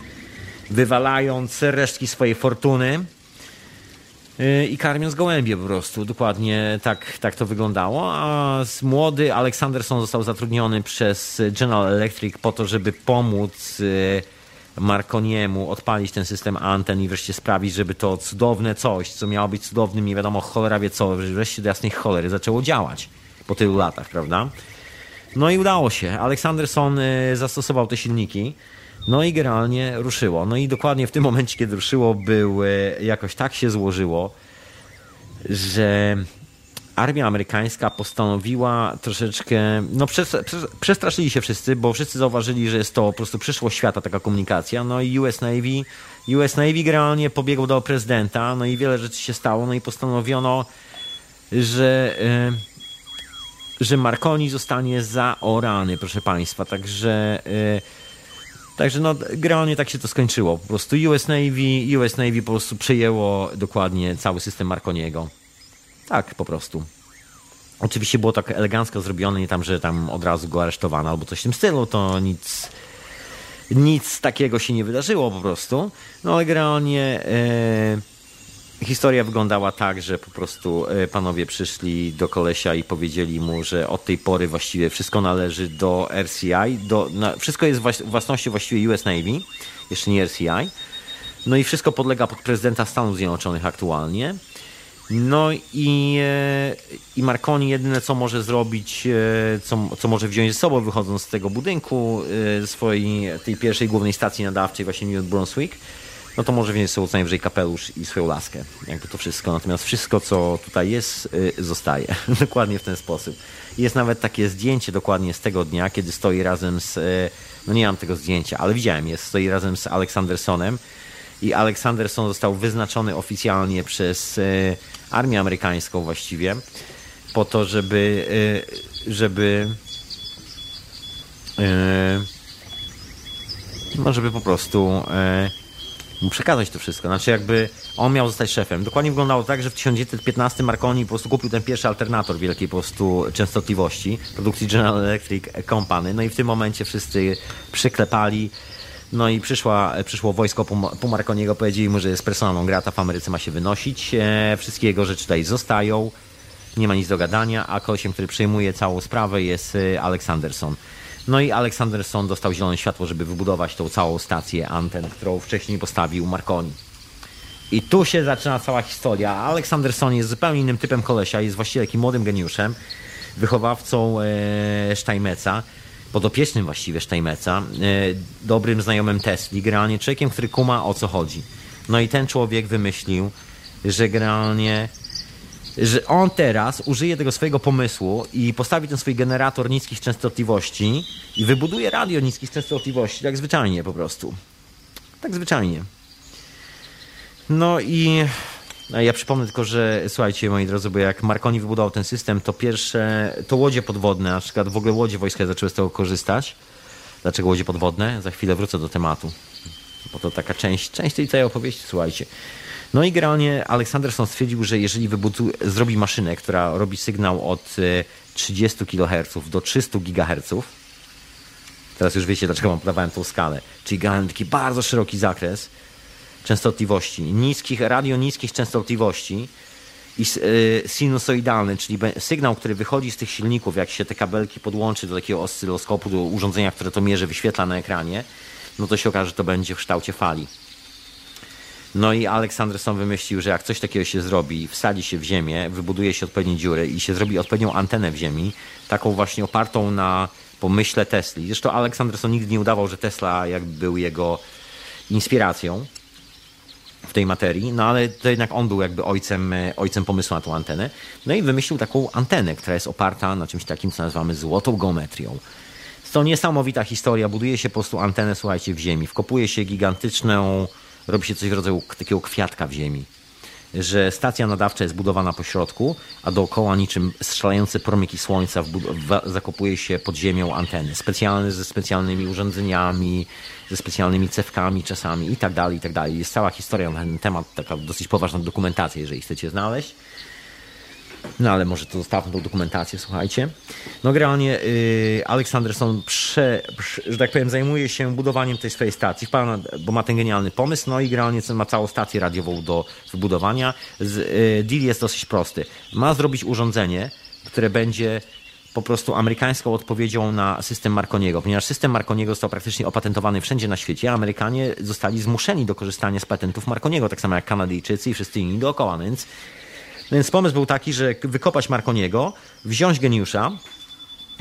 wywalając resztki swojej fortuny i karmiąc gołębie po prostu. Dokładnie tak, tak to wyglądało. A młody Aleksanderson został zatrudniony przez General Electric po to, żeby pomóc y, Marconiemu odpalić ten system anten i wreszcie sprawić, żeby to cudowne coś, co miało być cudownym, nie wiadomo cholera wie co, wreszcie do jasnej cholery zaczęło działać po tylu latach, prawda? No i udało się. Aleksanderson y, zastosował te silniki. No i generalnie ruszyło. No i dokładnie w tym momencie, kiedy ruszyło, był, jakoś tak się złożyło, że armia amerykańska postanowiła troszeczkę, no przestraszyli się wszyscy, bo wszyscy zauważyli, że jest to po prostu przyszłość świata taka komunikacja, no i US Navy, US Navy generalnie pobiegł do prezydenta, no i wiele rzeczy się stało, no i postanowiono, że, y, że Marconi zostanie zaorany, proszę Państwa, także y, Także no, generalnie tak się to skończyło. Po prostu US Navy, US Navy po prostu przejęło dokładnie cały system Marconiego. Tak, po prostu. Oczywiście było tak elegancko zrobione, nie tam, że tam od razu go aresztowano albo coś w tym stylu, to nic, nic takiego się nie wydarzyło po prostu. No ale generalnie... Historia wyglądała tak, że po prostu e, panowie przyszli do kolesia i powiedzieli mu, że od tej pory właściwie wszystko należy do RCI, do, wszystko jest własnością właściwie US Navy, jeszcze nie RCI. No i wszystko podlega pod prezydenta Stanów Zjednoczonych aktualnie. No i, e, i Marconi jedyne co może zrobić, e, co, co może wziąć ze sobą wychodząc z tego budynku, swojej tej pierwszej głównej stacji nadawczej właśnie New Brunswick, no to może wziąć sobie co najwyżej kapelusz i swoją laskę. Jakby to wszystko. Natomiast wszystko, co tutaj jest, y, zostaje. dokładnie w ten sposób. Jest nawet takie zdjęcie dokładnie z tego dnia, kiedy stoi razem z... Y, no nie mam tego zdjęcia, ale widziałem, jest. Stoi razem z Aleksandersonem i Aleksanderson został wyznaczony oficjalnie przez y, armię amerykańską właściwie po to, żeby żeby no żeby po prostu mu przekazać to wszystko. Znaczy jakby on miał zostać szefem. Dokładnie wyglądało tak, że w 1915 Marconi po prostu kupił ten pierwszy alternator wielkiej po prostu częstotliwości produkcji General Electric Company. No i w tym momencie wszyscy przyklepali. No i przyszła, przyszło wojsko po, Marconiego, powiedzieli mu, że jest personalną grata w Ameryce ma się wynosić. E, wszystkie jego rzeczy tutaj zostają. Nie ma nic do gadania, a koleśem, który przejmuje całą sprawę jest e, Aleksanderson. No i Aleksanderson dostał zielone światło, żeby wybudować tą całą stację anten, którą wcześniej postawił Marconi. I tu się zaczyna cała historia. Aleksanderson jest zupełnie innym typem kolesia, jest właściwie takim młodym geniuszem, wychowawcą e, Steinmetza, podopiecznym właściwie Steinmetza, e, dobrym znajomym Tesli, generalnie człowiekiem, który kuma o co chodzi. No i ten człowiek wymyślił, że generalnie że on teraz użyje tego swojego pomysłu i postawi ten swój generator niskich częstotliwości i wybuduje radio niskich częstotliwości, tak zwyczajnie po prostu. Tak zwyczajnie. No i ja przypomnę tylko, że słuchajcie moi drodzy, bo jak Marconi wybudował ten system, to pierwsze, to łodzie podwodne, na przykład w ogóle łodzie wojskowe zaczęły z tego korzystać. Dlaczego łodzie podwodne? Za chwilę wrócę do tematu. Bo to taka część, część tej całej opowieści, słuchajcie. No i generalnie Aleksanderson stwierdził, że jeżeli wybudu, zrobi maszynę, która robi sygnał od 30 e, kHz do 300 GHz, teraz już wiecie, dlaczego mam podawałem tą skalę, czyli generalnie taki bardzo szeroki zakres częstotliwości, niskich, radio niskich częstotliwości i e, sinusoidalny, czyli sygnał, który wychodzi z tych silników, jak się te kabelki podłączy do takiego oscyloskopu, do urządzenia, które to mierzy, wyświetla na ekranie, no to się okaże, że to będzie w kształcie fali. No i Aleksanderson wymyślił, że jak coś takiego się zrobi, wsadzi się w ziemię, wybuduje się odpowiednie dziury i się zrobi odpowiednią antenę w ziemi, taką właśnie opartą na pomyśle Tesli. Zresztą Aleksanderson nigdy nie udawał, że Tesla jakby był jego inspiracją w tej materii, no ale to jednak on był jakby ojcem, ojcem pomysłu na tą antenę. No i wymyślił taką antenę, która jest oparta na czymś takim, co nazywamy złotą geometrią. To niesamowita historia. Buduje się po prostu antenę, słuchajcie, w ziemi. Wkopuje się gigantyczną robi się coś w rodzaju takiego kwiatka w ziemi. Że stacja nadawcza jest budowana po środku, a dookoła niczym strzelające promyki słońca zakopuje się pod ziemią anteny. Specjalne ze specjalnymi urządzeniami, ze specjalnymi cewkami czasami i tak dalej, i tak dalej. Jest cała historia na ten temat, taka dosyć poważna dokumentacja, jeżeli chcecie znaleźć. No ale może to zostawmy tą dokumentację, słuchajcie. No generalnie yy, Aleksanderson, prze, prze, że tak powiem, zajmuje się budowaniem tej swojej stacji, bo ma ten genialny pomysł, no i generalnie ma całą stację radiową do wybudowania. Z, yy, deal jest dosyć prosty. Ma zrobić urządzenie, które będzie po prostu amerykańską odpowiedzią na system Marconiego, ponieważ system Marconiego został praktycznie opatentowany wszędzie na świecie, a Amerykanie zostali zmuszeni do korzystania z patentów Marconiego, tak samo jak Kanadyjczycy i wszyscy inni dookoła, więc więc pomysł był taki, że wykopać Marconiego, wziąć geniusza,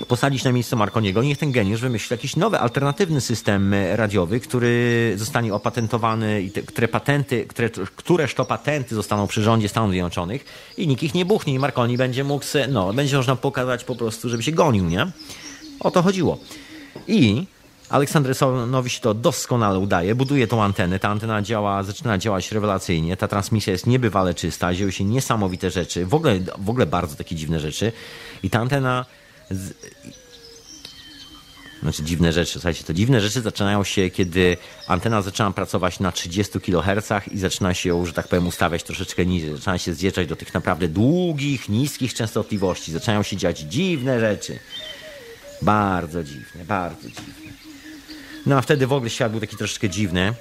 posadzić na miejsce Marconiego niech ten geniusz wymyśli jakiś nowy, alternatywny system radiowy, który zostanie opatentowany i te, które patenty, które, któreż to patenty zostaną przy rządzie Stanów Zjednoczonych i nikt ich nie buchnie i Marconi będzie mógł, se, no, będzie można pokazać po prostu, żeby się gonił, nie? O to chodziło. I Aleksandrysonowi się to doskonale udaje, buduje tą antenę, ta antena działa, zaczyna działać rewelacyjnie, ta transmisja jest niebywale czysta, dzieją się niesamowite rzeczy, w ogóle, w ogóle bardzo takie dziwne rzeczy i ta antena z... Znaczy dziwne rzeczy, słuchajcie, to dziwne rzeczy zaczynają się, kiedy antena zaczyna pracować na 30 kHz i zaczyna się, że tak powiem, ustawiać troszeczkę niżej. Zaczyna się zjeżdżać do tych naprawdę długich, niskich częstotliwości. Zaczynają się dziać dziwne rzeczy. Bardzo dziwne, bardzo dziwne. No a wtedy w ogóle świat był taki troszeczkę dziwny.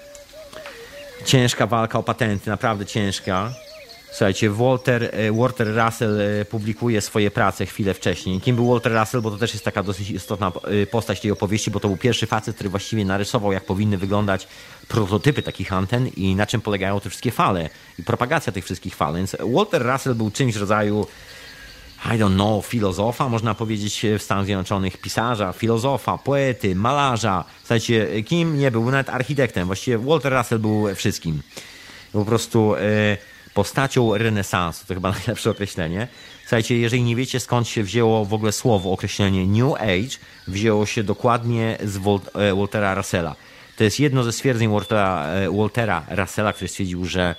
Ciężka walka o patenty, naprawdę ciężka. Słuchajcie, Walter, e, Walter Russell e, publikuje swoje prace chwilę wcześniej. Kim był Walter Russell? Bo to też jest taka dosyć istotna e, postać tej opowieści, bo to był pierwszy facet, który właściwie narysował, jak powinny wyglądać prototypy takich anten i na czym polegają te wszystkie fale i propagacja tych wszystkich fal. Więc Walter Russell był czymś w rodzaju i don't know, filozofa, można powiedzieć w Stanach Zjednoczonych, pisarza, filozofa, poety, malarza. Słuchajcie, kim nie był? Nawet architektem. Właściwie Walter Russell był wszystkim. Po prostu e, postacią renesansu, to chyba najlepsze określenie. Słuchajcie, jeżeli nie wiecie skąd się wzięło w ogóle słowo, określenie New Age, wzięło się dokładnie z e, Waltera Russella. To jest jedno ze stwierdzeń Waltera, e, Waltera Russella, który stwierdził, że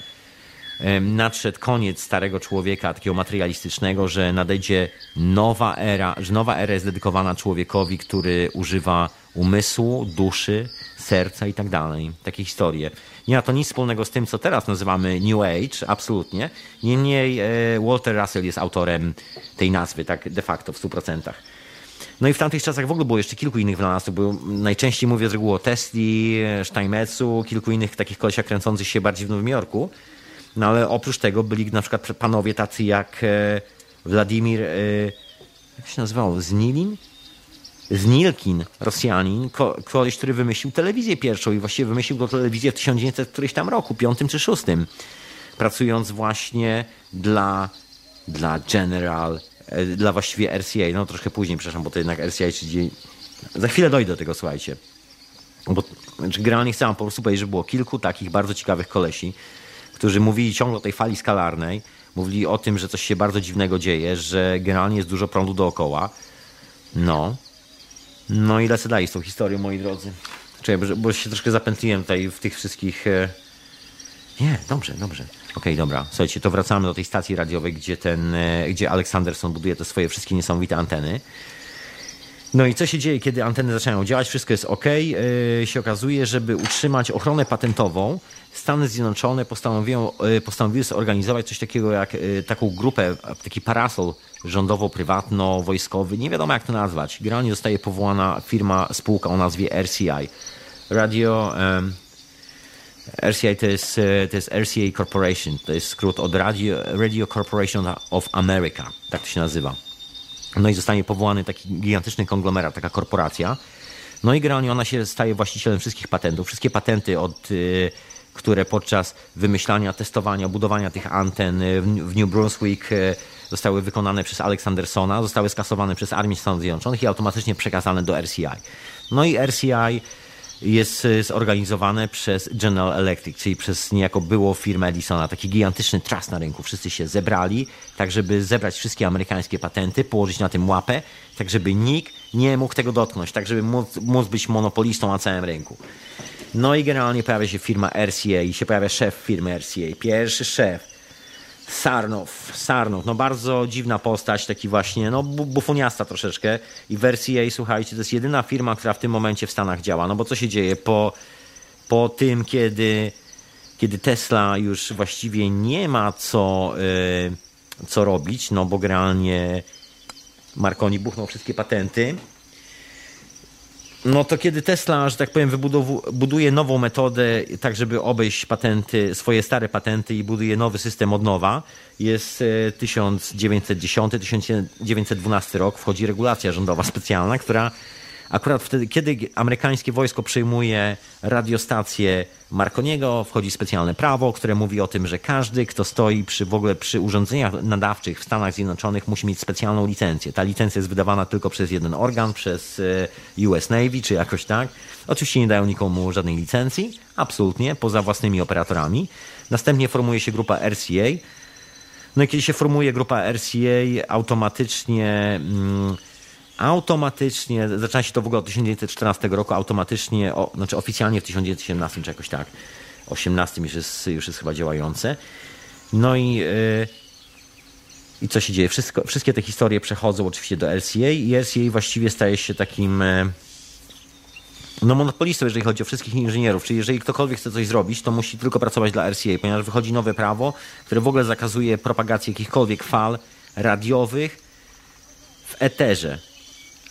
nadszedł koniec starego człowieka, takiego materialistycznego, że nadejdzie nowa era, że nowa era jest dedykowana człowiekowi, który używa umysłu, duszy, serca i tak dalej. Takie historie. Nie ma to nic wspólnego z tym, co teraz nazywamy New Age, absolutnie. Niemniej e, Walter Russell jest autorem tej nazwy, tak de facto w 100%. No i w tamtych czasach w ogóle było jeszcze kilku innych wynalazców, bo najczęściej mówię z reguły o Tesli, Steinmetzu, kilku innych takich kolesiach kręcących się bardziej w Nowym Jorku. No ale oprócz tego byli na przykład panowie tacy jak e, Władimir, e, jak się nazywał, Znilin? Znilkin, Rosjanin, koleś, który wymyślił telewizję pierwszą i właściwie wymyślił go telewizję w 1900 któryś tam roku, piątym czy szóstym, pracując właśnie dla, dla General, e, dla właściwie RCA, no troszkę później, przepraszam, bo to jednak RCA, czyli za chwilę dojdę do tego, słuchajcie. Bo znaczy, generalnie chcę wam po prostu powiedzieć, że było kilku takich bardzo ciekawych kolesi, którzy mówili ciągle o tej fali skalarnej, mówili o tym, że coś się bardzo dziwnego dzieje, że generalnie jest dużo prądu dookoła. No. No i lecę dalej z tą historią, moi drodzy. Czekaj, bo, się troszkę zapętliłem tutaj w tych wszystkich... E, nie, dobrze, dobrze. Okej, okay, dobra. Słuchajcie, to wracamy do tej stacji radiowej, gdzie ten, e, gdzie Aleksanderson buduje te swoje wszystkie niesamowite anteny. No i co się dzieje, kiedy anteny zaczynają działać? Wszystko jest ok. Yy, się okazuje, żeby utrzymać ochronę patentową, Stany Zjednoczone postanowiły, yy, postanowiły zorganizować coś takiego jak yy, taką grupę, taki parasol rządowo-prywatno-wojskowy. Nie wiadomo jak to nazwać. Generalnie zostaje powołana firma, spółka o nazwie RCI. Radio... RCI to jest, to jest RCA Corporation, to jest skrót od Radio, Radio Corporation of America, tak to się nazywa. No i zostanie powołany taki gigantyczny konglomerat, taka korporacja. No i generalnie ona się staje właścicielem wszystkich patentów. Wszystkie patenty, od, y, które podczas wymyślania, testowania, budowania tych anten w New Brunswick y, zostały wykonane przez Aleksandersona, zostały skasowane przez Armię Stanów Zjednoczonych i automatycznie przekazane do RCI. No i RCI jest e, zorganizowane przez General Electric, czyli przez niejako było firmę Edisona, taki gigantyczny trust na rynku. Wszyscy się zebrali, tak żeby zebrać wszystkie amerykańskie patenty, położyć na tym łapę, tak żeby nikt nie mógł tego dotknąć, tak żeby móc, móc być monopolistą na całym rynku. No i generalnie pojawia się firma RCA i się pojawia szef firmy RCA, pierwszy szef Sarnow, Sarnow, no bardzo dziwna postać, taki właśnie, no bufoniasta troszeczkę. I w RCA, słuchajcie, to jest jedyna firma, która w tym momencie w Stanach działa, no bo co się dzieje? Po, po tym, kiedy, kiedy Tesla już właściwie nie ma co, yy, co robić, no bo generalnie Marconi buchnął wszystkie patenty, no to kiedy Tesla, że tak powiem, buduje nową metodę, tak żeby obejść patenty, swoje stare patenty i buduje nowy system od nowa, jest 1910-1912 e, rok, wchodzi regulacja rządowa specjalna, która Akurat wtedy, kiedy amerykańskie wojsko przejmuje radiostację Marconiego, wchodzi specjalne prawo, które mówi o tym, że każdy, kto stoi przy w ogóle przy urządzeniach nadawczych w Stanach Zjednoczonych, musi mieć specjalną licencję. Ta licencja jest wydawana tylko przez jeden organ, przez e, US Navy czy jakoś tak. Oczywiście nie dają nikomu żadnej licencji, absolutnie, poza własnymi operatorami. Następnie formuje się grupa RCA. No i kiedy się formuje grupa RCA, automatycznie. Mm, automatycznie, zaczyna się to w ogóle od 1914 roku, automatycznie, o, znaczy oficjalnie w 1917 czy jakoś tak, 18 już jest, już jest chyba działające. No i, yy, i co się dzieje? Wszystko, wszystkie te historie przechodzą oczywiście do LCA i LCA właściwie staje się takim yy, no monopolistą, jeżeli chodzi o wszystkich inżynierów. Czyli jeżeli ktokolwiek chce coś zrobić, to musi tylko pracować dla RCA, ponieważ wychodzi nowe prawo, które w ogóle zakazuje propagacji jakichkolwiek fal radiowych w eterze.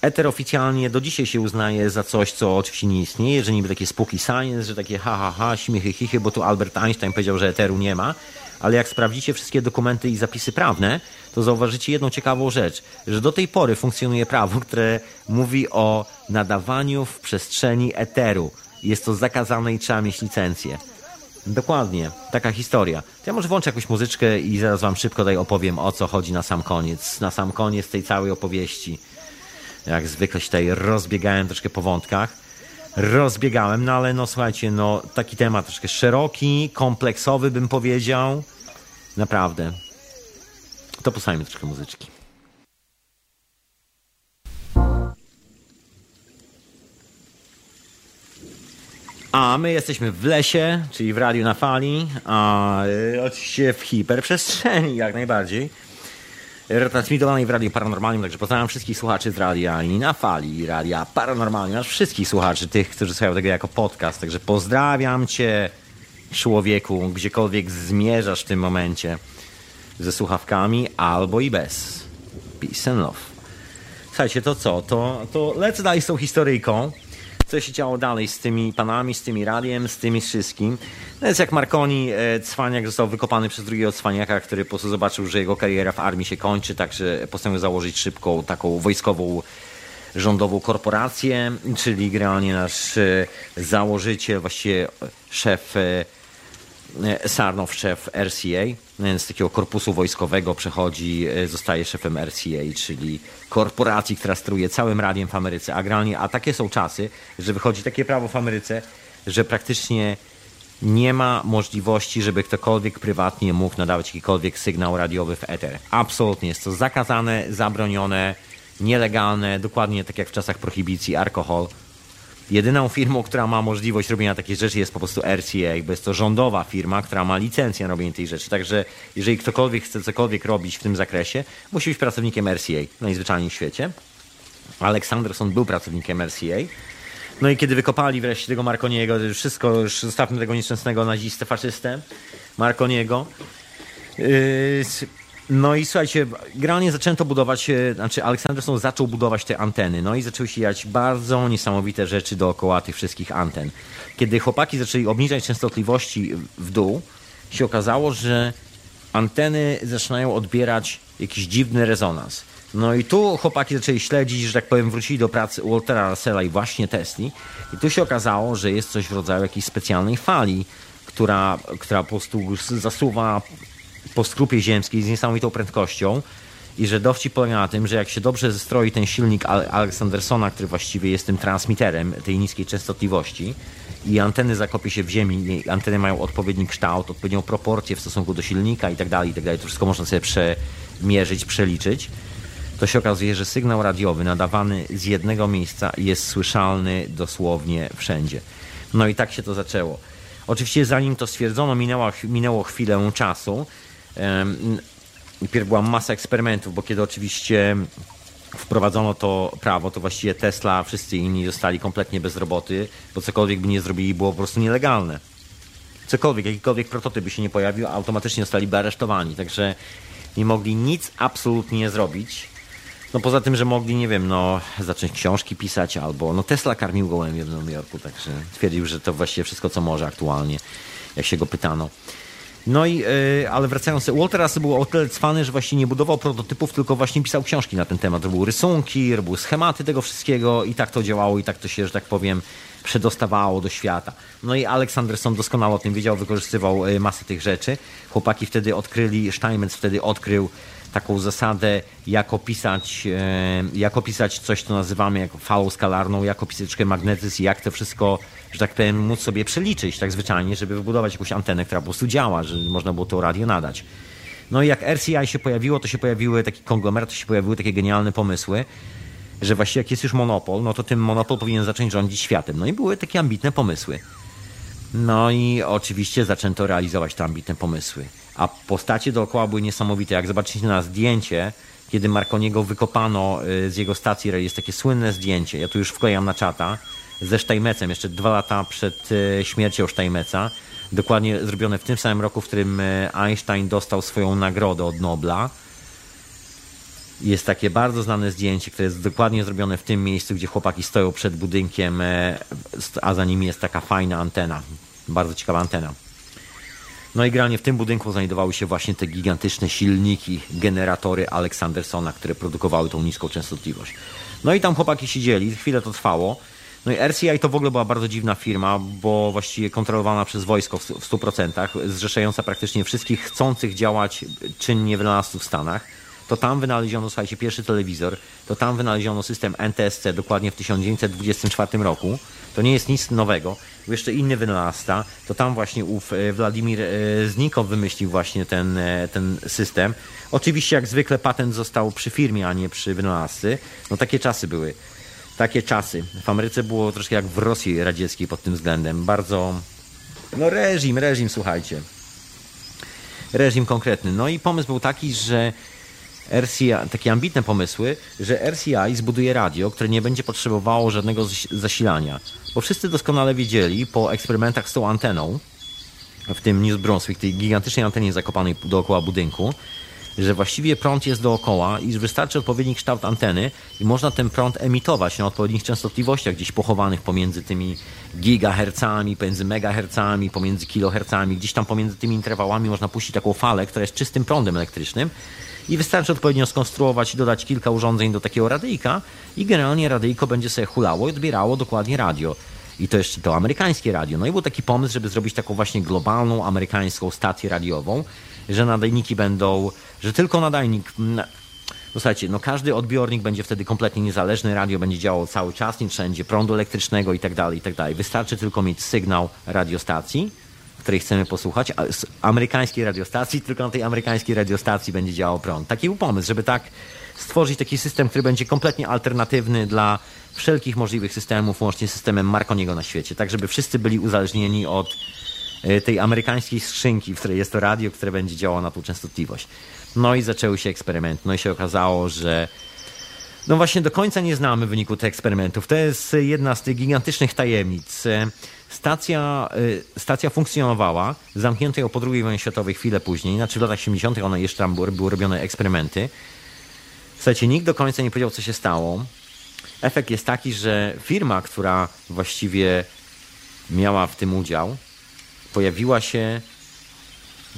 Ether oficjalnie do dzisiaj się uznaje za coś, co oczywiście nie istnieje, że niby takie spooky science, że takie ha, ha, ha, śmiechy, chichy, bo tu Albert Einstein powiedział, że Etheru nie ma, ale jak sprawdzicie wszystkie dokumenty i zapisy prawne, to zauważycie jedną ciekawą rzecz, że do tej pory funkcjonuje prawo, które mówi o nadawaniu w przestrzeni Etheru. Jest to zakazane i trzeba mieć licencję. Dokładnie, taka historia. To ja może włączę jakąś muzyczkę i zaraz wam szybko tutaj opowiem o co chodzi na sam koniec, na sam koniec tej całej opowieści. Jak zwykle się tutaj rozbiegałem troszkę po wątkach. Rozbiegałem, no ale no słuchajcie, no taki temat troszkę szeroki, kompleksowy bym powiedział. Naprawdę. To posłuchajmy troszkę muzyczki. A my jesteśmy w lesie, czyli w radiu na fali, a y, oczywiście w hiperprzestrzeni jak najbardziej. Retransmitowanej w Radiu Paranormalnym, także pozdrawiam wszystkich słuchaczy z radia i na fali Radia Paranormalnym, aż wszystkich słuchaczy, tych, którzy słuchają tego jako podcast. Także pozdrawiam Cię, człowieku, gdziekolwiek zmierzasz w tym momencie ze słuchawkami albo i bez. Peace and love. Słuchajcie, to co? To, to lecę dalej z tą historyjką co się działo dalej z tymi panami, z tymi radiem, z tymi wszystkim. No jest jak Marconi, e, cwaniak został wykopany przez drugiego cwaniaka, który po prostu zobaczył, że jego kariera w armii się kończy, także postanowił założyć szybką taką wojskową rządową korporację, czyli generalnie nasz e, założyciel, właściwie szef e, Sarnow, szef RCA, z takiego korpusu wojskowego przechodzi, e, zostaje szefem RCA, czyli korporacji, która steruje całym radiem w Ameryce. A a takie są czasy, że wychodzi takie prawo w Ameryce, że praktycznie nie ma możliwości, żeby ktokolwiek prywatnie mógł nadawać jakikolwiek sygnał radiowy w eter. Absolutnie jest to zakazane, zabronione, nielegalne, dokładnie tak jak w czasach prohibicji, alkohol. Jedyną firmą, która ma możliwość robienia takich rzeczy jest po prostu RCA, bo jest to rządowa firma, która ma licencję na robienie tej rzeczy. Także jeżeli ktokolwiek chce cokolwiek robić w tym zakresie, musi być pracownikiem RCA najzwyczajniej w świecie. Aleksanderson był pracownikiem RCA. No i kiedy wykopali wreszcie tego Marconiego, wszystko, już zostawmy tego nieszczęsnego nazistę, faszystę, Marconiego, yy, no i słuchajcie, generalnie zaczęto budować, e, znaczy Aleksanderson zaczął budować te anteny, no i zaczęły się dziać bardzo niesamowite rzeczy dookoła tych wszystkich anten. Kiedy chłopaki zaczęli obniżać częstotliwości w dół, się okazało, że anteny zaczynają odbierać jakiś dziwny rezonans. No i tu chłopaki zaczęli śledzić, że tak powiem, wrócili do pracy Waltera Russella i właśnie Tesli. I tu się okazało, że jest coś w rodzaju jakiejś specjalnej fali, która, która po prostu zasuwa po skrupie ziemskiej z niesamowitą prędkością i że dowcip polega na tym, że jak się dobrze zestroi ten silnik Aleksandersona, który właściwie jest tym transmiterem tej niskiej częstotliwości i anteny zakopie się w ziemi, anteny mają odpowiedni kształt, odpowiednią proporcję w stosunku do silnika i tak dalej, i tak. To wszystko można sobie przemierzyć, przeliczyć. To się okazuje, że sygnał radiowy nadawany z jednego miejsca jest słyszalny dosłownie wszędzie. No i tak się to zaczęło. Oczywiście zanim to stwierdzono, minęło, minęło chwilę czasu, Najpierw była masa eksperymentów, bo kiedy oczywiście wprowadzono to prawo, to właściwie Tesla, wszyscy inni zostali kompletnie bez roboty, bo cokolwiek by nie zrobili było po prostu nielegalne. Cokolwiek, jakikolwiek prototyp by się nie pojawił, automatycznie zostaliby aresztowani, także nie mogli nic absolutnie nie zrobić. No poza tym, że mogli, nie wiem, no zacząć książki pisać albo, no Tesla karmił gołębie w Nowym Jorku, także twierdził, że to właściwie wszystko, co może aktualnie, jak się go pytano. No i, yy, ale wracając, Walter Russell był o tyle cwany, że właśnie nie budował prototypów, tylko właśnie pisał książki na ten temat. Robił rysunki, robił schematy tego wszystkiego i tak to działało i tak to się, że tak powiem, przedostawało do świata. No i Aleksanderson doskonale o tym wiedział, wykorzystywał y, masę tych rzeczy. Chłopaki wtedy odkryli, Steinmetz wtedy odkrył taką zasadę, jak opisać, e, jak opisać coś, co nazywamy jak falą skalarną, jak opisać magnetyzm i jak to wszystko, że tak powiem, móc sobie przeliczyć tak zwyczajnie, żeby wybudować jakąś antenę, która po prostu działa, że można było to radio nadać. No i jak RCI się pojawiło, to się pojawiły taki konglomerat, to się pojawiły takie genialne pomysły, że właściwie jak jest już monopol, no to tym monopol powinien zacząć rządzić światem. No i były takie ambitne pomysły. No i oczywiście zaczęto realizować te ambitne pomysły a postacie dookoła były niesamowite. Jak zobaczycie na zdjęcie, kiedy Marconiego wykopano y, z jego stacji, jest takie słynne zdjęcie, ja tu już wklejam na czata, ze Steinmetzem, jeszcze dwa lata przed y, śmiercią Steinmetza, dokładnie zrobione w tym samym roku, w którym y, Einstein dostał swoją nagrodę od Nobla. Jest takie bardzo znane zdjęcie, które jest dokładnie zrobione w tym miejscu, gdzie chłopaki stoją przed budynkiem, a za nimi jest taka fajna antena. Bardzo ciekawa antena. No i generalnie w tym budynku znajdowały się właśnie te gigantyczne silniki, generatory Aleksandersona, które produkowały tą niską częstotliwość. No i tam chłopaki siedzieli, chwilę to trwało. No i RCI to w ogóle była bardzo dziwna firma, bo właściwie kontrolowana przez wojsko w 100%, zrzeszająca praktycznie wszystkich chcących działać czynnie wynalazców w Stanach. To tam wynaleziono, słuchajcie, pierwszy telewizor, to tam wynaleziono system NTSC dokładnie w 1924 roku. To nie jest nic nowego jeszcze inny wynalazca, to tam właśnie ów e, Władimir e, Znikow wymyślił właśnie ten, e, ten system. Oczywiście jak zwykle patent został przy firmie, a nie przy wynalazcy. No takie czasy były. Takie czasy. W Ameryce było troszkę jak w Rosji radzieckiej pod tym względem. Bardzo, no reżim, reżim, słuchajcie. Reżim konkretny. No i pomysł był taki, że RCI, takie ambitne pomysły, że RCI zbuduje radio, które nie będzie potrzebowało żadnego zasilania. Bo wszyscy doskonale wiedzieli po eksperymentach z tą anteną, w tym New Brunswick, tej gigantycznej antenie zakopanej dookoła budynku, że właściwie prąd jest dookoła i wystarczy odpowiedni kształt anteny i można ten prąd emitować na odpowiednich częstotliwościach gdzieś pochowanych pomiędzy tymi gigahercami, pomiędzy megahercami, pomiędzy kilohercami, gdzieś tam pomiędzy tymi interwałami można puścić taką falę, która jest czystym prądem elektrycznym i wystarczy odpowiednio skonstruować i dodać kilka urządzeń do takiego radyjka i generalnie radyjko będzie sobie hulało i odbierało dokładnie radio. I to jeszcze to amerykańskie radio. No i był taki pomysł, żeby zrobić taką właśnie globalną amerykańską stację radiową, że nadajniki będą, że tylko nadajnik. No słuchajcie, no każdy odbiornik będzie wtedy kompletnie niezależny, radio będzie działało cały czas, nie wszędzie prądu elektrycznego i tak dalej, i tak dalej. Wystarczy tylko mieć sygnał radiostacji, której chcemy posłuchać, amerykańskiej radiostacji, tylko na tej amerykańskiej radiostacji będzie działał prąd. Taki był pomysł, żeby tak stworzyć taki system, który będzie kompletnie alternatywny dla wszelkich możliwych systemów, łącznie z systemem Marconiego na świecie, tak żeby wszyscy byli uzależnieni od e, tej amerykańskiej skrzynki, w której jest to radio, które będzie działało na tą częstotliwość. No i zaczęły się eksperymenty. No i się okazało, że no właśnie do końca nie znamy wyniku tych eksperymentów. To jest jedna z tych gigantycznych tajemnic. Stacja, y, stacja funkcjonowała, zamknięto ją po II wojnie światowej chwilę później, znaczy w latach 70. one jeszcze tam były, były robione eksperymenty. Słuchajcie, nikt do końca nie powiedział, co się stało. Efekt jest taki, że firma, która właściwie miała w tym udział, pojawiła się,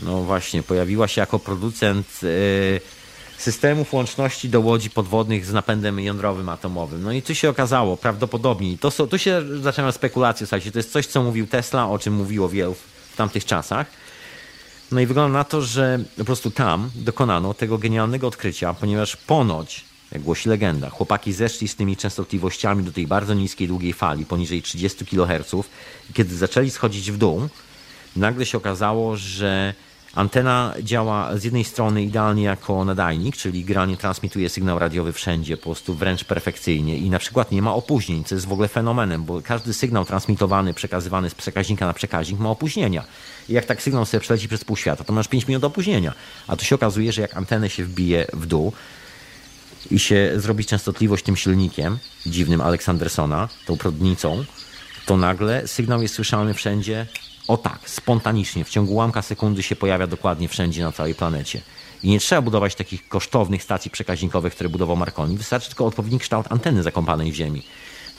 no właśnie, pojawiła się jako producent yy, systemów łączności do łodzi podwodnych z napędem jądrowym atomowym. No i tu się okazało, prawdopodobnie, to są, tu się zaczynają spekulacje, słuchajcie, to jest coś, co mówił Tesla, o czym mówiło wielu w tamtych czasach. No i wygląda na to, że po prostu tam dokonano tego genialnego odkrycia, ponieważ ponoć, jak głosi legenda, chłopaki zeszli z tymi częstotliwościami do tej bardzo niskiej, długiej fali, poniżej 30 kHz kiedy zaczęli schodzić w dół, nagle się okazało, że Antena działa z jednej strony idealnie jako nadajnik, czyli granie transmituje sygnał radiowy wszędzie, po prostu wręcz perfekcyjnie i na przykład nie ma opóźnień, co jest w ogóle fenomenem, bo każdy sygnał transmitowany, przekazywany z przekaźnika na przekaźnik ma opóźnienia. I jak tak sygnał sobie przeleci przez pół świata, to masz 5 minut opóźnienia. A tu się okazuje, że jak antenę się wbije w dół i się zrobi częstotliwość tym silnikiem dziwnym Aleksandersona, tą prądnicą, to nagle sygnał jest słyszalny wszędzie o tak, spontanicznie, w ciągu ułamka sekundy się pojawia dokładnie wszędzie na całej planecie. I nie trzeba budować takich kosztownych stacji przekaźnikowych, które budował Marconi. Wystarczy tylko odpowiedni kształt anteny zakąpanej w ziemi.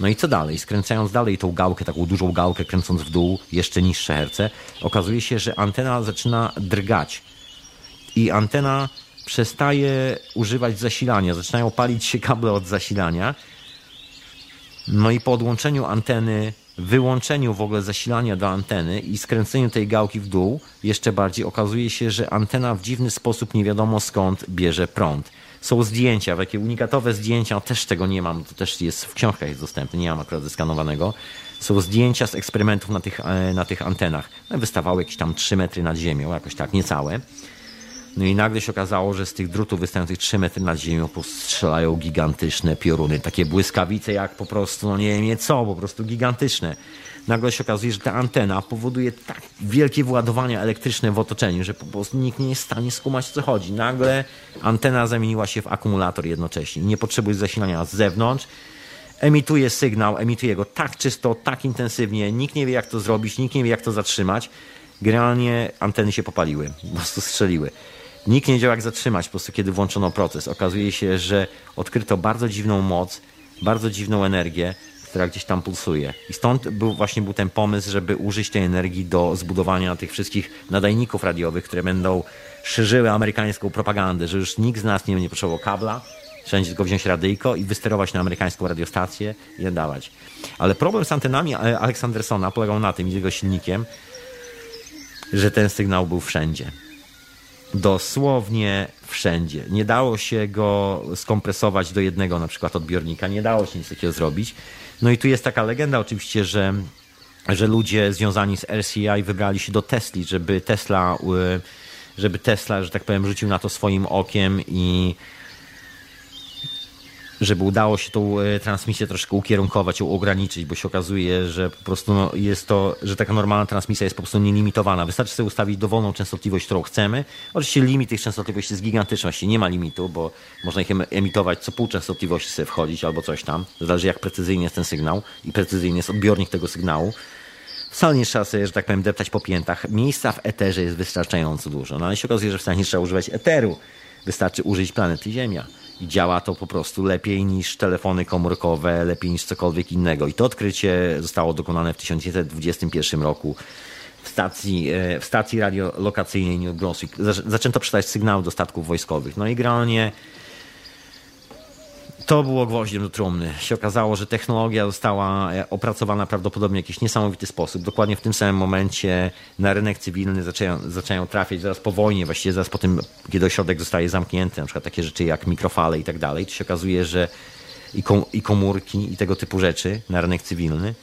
No i co dalej? Skręcając dalej tą gałkę, taką dużą gałkę, kręcąc w dół jeszcze niższe herce, okazuje się, że antena zaczyna drgać. I antena przestaje używać zasilania. Zaczynają palić się kable od zasilania. No i po odłączeniu anteny wyłączeniu w ogóle zasilania do anteny i skręceniu tej gałki w dół, jeszcze bardziej okazuje się, że antena w dziwny sposób nie wiadomo skąd bierze prąd. Są zdjęcia, takie unikatowe zdjęcia, też tego nie mam, to też jest w książkach jest dostępne, nie mam akurat zeskanowanego. Są zdjęcia z eksperymentów na tych, e, na tych antenach. No, wystawały jakieś tam 3 metry nad ziemią, jakoś tak, niecałe. No i nagle się okazało, że z tych drutów wystających 3 metry nad ziemią postrzelają gigantyczne pioruny, takie błyskawice jak po prostu, no nie wiem co, po prostu gigantyczne. Nagle się okazuje, że ta antena powoduje tak wielkie wyładowania elektryczne w otoczeniu, że po prostu nikt nie jest w stanie skumać co chodzi. Nagle antena zamieniła się w akumulator jednocześnie. Nie potrzebuje zasilania z zewnątrz, emituje sygnał, emituje go tak czysto, tak intensywnie, nikt nie wie jak to zrobić, nikt nie wie jak to zatrzymać. Generalnie anteny się popaliły, po prostu strzeliły. Nikt nie wiedział, jak zatrzymać po prostu, kiedy włączono proces. Okazuje się, że odkryto bardzo dziwną moc, bardzo dziwną energię, która gdzieś tam pulsuje. I stąd był, właśnie był ten pomysł, żeby użyć tej energii do zbudowania tych wszystkich nadajników radiowych, które będą szerzyły amerykańską propagandę, że już nikt z nas nie będzie potrzebował kabla, trzeba tylko wziąć radyjko i wysterować na amerykańską radiostację i nadawać. Ale problem z antenami Aleksandersona polegał na tym, i jego silnikiem, że ten sygnał był wszędzie dosłownie wszędzie. Nie dało się go skompresować do jednego na przykład odbiornika, nie dało się nic takiego zrobić. No i tu jest taka legenda oczywiście, że, że ludzie związani z RCI wybrali się do Tesli, żeby Tesla, żeby Tesla, że tak powiem, rzucił na to swoim okiem i żeby udało się tą e, transmisję troszkę ukierunkować, ją ograniczyć, bo się okazuje, że po prostu no, jest to, że taka normalna transmisja jest po prostu nielimitowana. Wystarczy sobie ustawić dowolną częstotliwość, którą chcemy. Oczywiście limit tych częstotliwości jest gigantyczny, właściwie nie ma limitu, bo można ich emitować co pół częstotliwości sobie wchodzić albo coś tam. Zależy jak precyzyjnie jest ten sygnał i precyzyjnie jest odbiornik tego sygnału. Wcale nie trzeba sobie, że tak powiem, deptać po piętach. Miejsca w eterze jest wystarczająco dużo. No ale się okazuje, że wcale nie trzeba używać eteru. Wystarczy użyć planety Ziemia. I działa to po prostu lepiej niż telefony komórkowe, lepiej niż cokolwiek innego. I to odkrycie zostało dokonane w 1921 roku w stacji, e, w stacji radiolokacyjnej New Brunswick. Zaczęto przeczytać sygnały do statków wojskowych. No i generalnie to było gwoździem do trumny. Się okazało, że technologia została e, opracowana prawdopodobnie w jakiś niesamowity sposób. Dokładnie w tym samym momencie na rynek cywilny zaczęją, zaczęją trafiać zaraz po wojnie, właściwie zaraz po tym, kiedy ośrodek zostaje zamknięty, na przykład takie rzeczy jak mikrofale i tak dalej. To się okazuje, że i komórki i tego typu rzeczy na rynek cywilny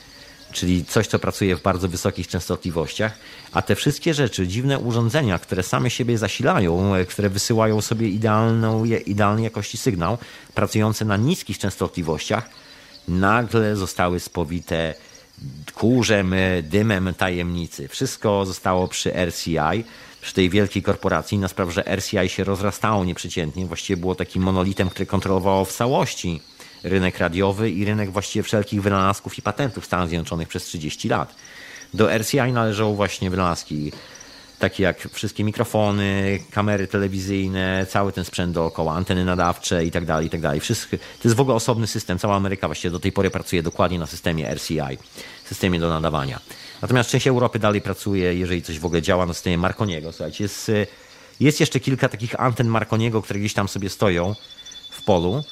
czyli coś, co pracuje w bardzo wysokich częstotliwościach, a te wszystkie rzeczy, dziwne urządzenia, które same siebie zasilają, e, które wysyłają sobie idealną, idealnej jakości sygnał, pracujące na niskich częstotliwościach, nagle zostały spowite kurzem, e, dymem tajemnicy. Wszystko zostało przy RCI, przy tej wielkiej korporacji, na sprawę, że RCI się rozrastało nieprzeciętnie, właściwie było takim monolitem, który kontrolowało w całości rynek radiowy i rynek właściwie wszelkich wynalazków i patentów w Stanach Zjednoczonych przez 30 lat. Do RCI należało właśnie wynalazki takie jak wszystkie mikrofony, kamery telewizyjne, cały ten sprzęt dookoła, anteny nadawcze i tak dalej, i tak dalej. To jest w ogóle osobny system. Cała Ameryka właściwie do tej pory pracuje dokładnie na systemie RCI, systemie do nadawania. Natomiast część Europy dalej pracuje, jeżeli coś w ogóle działa na systemie Marconiego. Słuchajcie, jest, jest jeszcze kilka takich anten Marconiego, które gdzieś tam sobie stoją w polu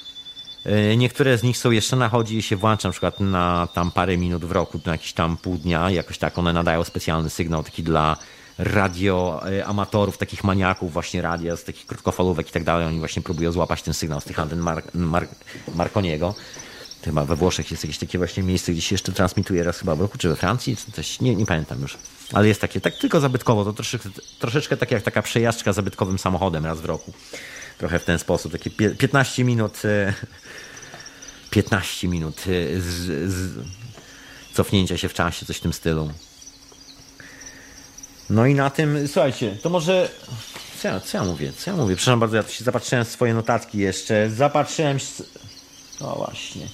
niektóre z nich są jeszcze na chodzie i się włącza na przykład na tam parę minut w roku, na jakiś tam pół dnia, jakoś tak one nadają specjalny sygnał taki dla radio e, takich maniaków właśnie radia, z takich krótkofalówek i tak dalej. Oni właśnie próbują złapać ten sygnał z tych anten Mar Mar Marconiego. Chyba we Włoszech jest jakieś takie właśnie miejsce, gdzie się jeszcze transmituje raz chyba w roku, czy we Francji, coś, nie, nie pamiętam już. Ale jest takie, tak tylko zabytkowo, to troszeczkę, troszeczkę tak jak taka przejażdżka zabytkowym samochodem raz w roku. Trochę w ten sposób, takie 15 minut e, 15 minut y, z, z cofnięcia się w czasie, coś w tym stylu. No i na tym, słuchajcie, to może. Co ja, co ja mówię? Co ja mówię? Przepraszam bardzo, ja się zapatrzyłem w swoje notatki jeszcze. Zapatrzyłem. No właśnie.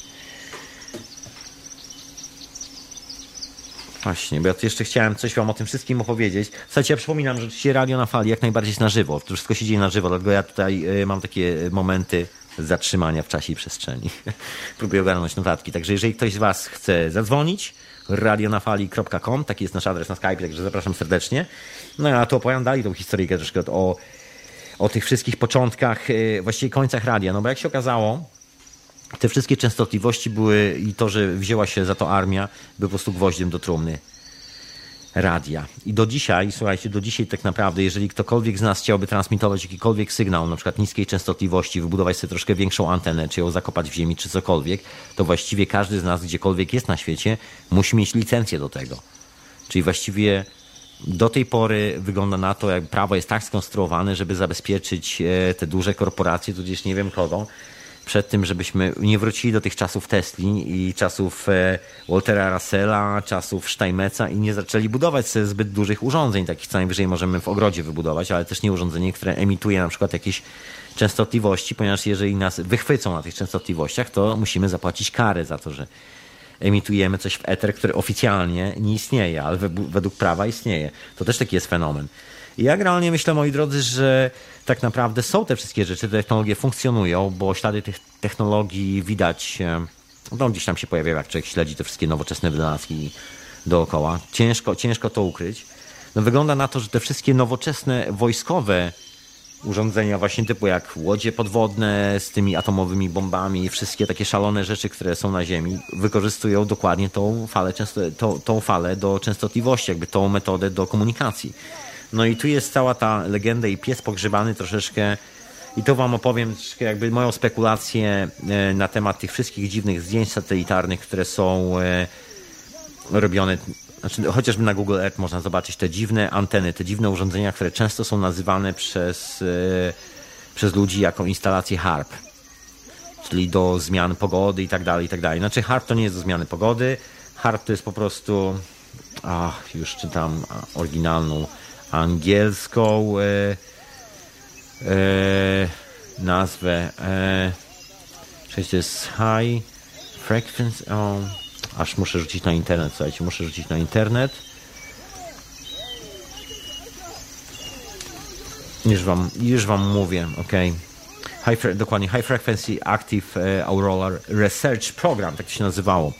Właśnie, bo ja jeszcze chciałem coś wam o tym wszystkim opowiedzieć. Słuchajcie, ja przypominam, że oczywiście radio na fali jak najbardziej na żywo. To wszystko się dzieje na żywo, dlatego ja tutaj y, mam takie momenty zatrzymania w czasie i przestrzeni. Próbuję ogarnąć notatki. Także jeżeli ktoś z Was chce zadzwonić, radionafali.com, taki jest nasz adres na Skype, także zapraszam serdecznie. No a tu opowiadam dalej tą historyjkę troszkę o, o tych wszystkich początkach, y, właściwie końcach radia. No bo jak się okazało, te wszystkie częstotliwości były i to, że wzięła się za to armia, były po prostu gwoździem do trumny radia. I do dzisiaj, słuchajcie, do dzisiaj tak naprawdę, jeżeli ktokolwiek z nas chciałby transmitować jakikolwiek sygnał, na przykład niskiej częstotliwości, wybudować sobie troszkę większą antenę, czy ją zakopać w ziemi, czy cokolwiek, to właściwie każdy z nas, gdziekolwiek jest na świecie, musi mieć licencję do tego. Czyli właściwie do tej pory wygląda na to, jak prawo jest tak skonstruowane, żeby zabezpieczyć e, te duże korporacje, tudzież nie wiem kogo, przed tym, żebyśmy nie wrócili do tych czasów Tesli i czasów e, Waltera Russella, czasów Steinmetza i nie zaczęli budować sobie zbyt dużych urządzeń, takich co najwyżej możemy w ogrodzie wybudować, ale też nie urządzenie, które emituje na przykład jakieś częstotliwości, ponieważ jeżeli nas wychwycą na tych częstotliwościach, to musimy zapłacić karę za to, że emitujemy coś w eter, który oficjalnie nie istnieje, ale według prawa istnieje. To też taki jest fenomen. I ja generalnie myślę, moi drodzy, że tak naprawdę są te wszystkie rzeczy, te technologie funkcjonują, bo ślady tych technologii widać, no gdzieś tam się pojawiają, jak człowiek śledzi te wszystkie nowoczesne wynalazki dookoła. Ciężko, ciężko to ukryć. No wygląda na to, że te wszystkie nowoczesne wojskowe urządzenia właśnie typu jak łodzie podwodne z tymi atomowymi bombami, wszystkie takie szalone rzeczy, które są na Ziemi, wykorzystują dokładnie tą falę, tą, tą falę do częstotliwości, jakby tą metodę do komunikacji. No i tu jest cała ta legenda i pies pogrzebany troszeczkę i to wam opowiem jakby moją spekulację e, na temat tych wszystkich dziwnych zdjęć satelitarnych, które są e, robione znaczy, chociażby na Google Earth można zobaczyć te dziwne anteny, te dziwne urządzenia, które często są nazywane przez, e, przez ludzi jako instalacje HARP. czyli do zmian pogody i tak dalej, i tak dalej. Znaczy harp to nie jest do zmiany pogody, harp to jest po prostu, ach, już czytam oryginalną angielską e, e, nazwę, e, czyli to jest high frequency, o, aż muszę rzucić na internet, słuchajcie, muszę rzucić na internet. Już wam, już wam mówię, ok. High, dokładnie, High Frequency Active e, Auroral Research Program, tak się nazywało.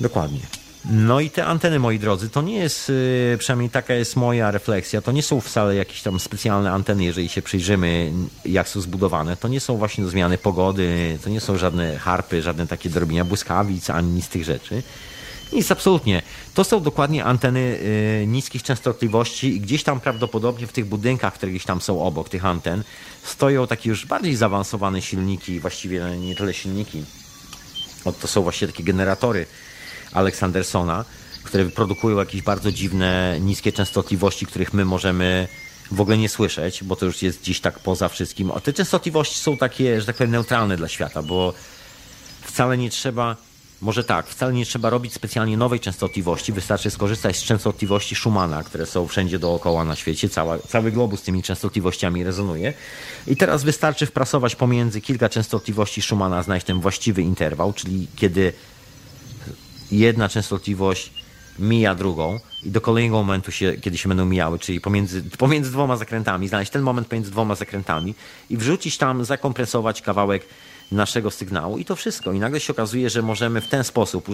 Dokładnie. No i te anteny, moi drodzy, to nie jest, e, przynajmniej taka jest moja refleksja, to nie są wcale jakieś tam specjalne anteny, jeżeli się przyjrzymy, jak są zbudowane. To nie są właśnie zmiany pogody, to nie są żadne harpy, żadne takie drobienia błyskawic, ani nic z tych rzeczy. Nic, absolutnie. To są dokładnie anteny y, niskich częstotliwości i gdzieś tam prawdopodobnie w tych budynkach, które gdzieś tam są obok tych anten, stoją takie już bardziej zaawansowane silniki, właściwie nie tyle silniki, to są właśnie takie generatory Aleksandersona, które produkują jakieś bardzo dziwne, niskie częstotliwości, których my możemy w ogóle nie słyszeć, bo to już jest gdzieś tak poza wszystkim. A te częstotliwości są takie, że tak powiem, neutralne dla świata, bo wcale nie trzeba może tak, wcale nie trzeba robić specjalnie nowej częstotliwości, wystarczy skorzystać z częstotliwości Schumana, które są wszędzie dookoła na świecie, Cała, cały globus tymi częstotliwościami rezonuje. I teraz wystarczy wprasować pomiędzy kilka częstotliwości Schumana, znaleźć ten właściwy interwał, czyli kiedy jedna częstotliwość mija drugą i do kolejnego momentu, się, kiedy się będą mijały, czyli pomiędzy, pomiędzy dwoma zakrętami, znaleźć ten moment pomiędzy dwoma zakrętami i wrzucić tam, zakompresować kawałek naszego sygnału i to wszystko. I nagle się okazuje, że możemy w ten sposób,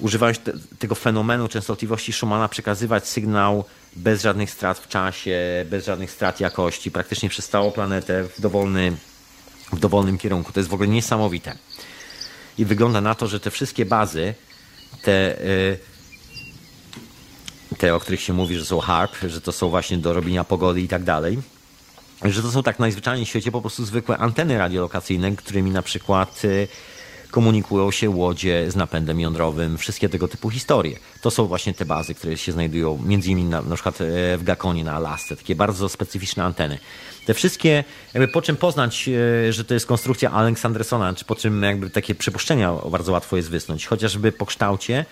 używając te, tego fenomenu częstotliwości Schumana, przekazywać sygnał bez żadnych strat w czasie, bez żadnych strat jakości, praktycznie przez całą planetę w, dowolny, w dowolnym kierunku. To jest w ogóle niesamowite. I wygląda na to, że te wszystkie bazy, te, y, te o których się mówi, że są HARP, że to są właśnie do robienia pogody i tak dalej, że to są tak najzwyczajniej w świecie po prostu zwykłe anteny radiolokacyjne, którymi na przykład y, komunikują się łodzie z napędem jądrowym, wszystkie tego typu historie. To są właśnie te bazy, które się znajdują między innymi na, na przykład e, w Gakonie, na Alasce, takie bardzo specyficzne anteny. Te wszystkie, jakby po czym poznać, e, że to jest konstrukcja Aleksandersona, czy po czym jakby takie przypuszczenia bardzo łatwo jest wysnuć, chociażby po kształcie,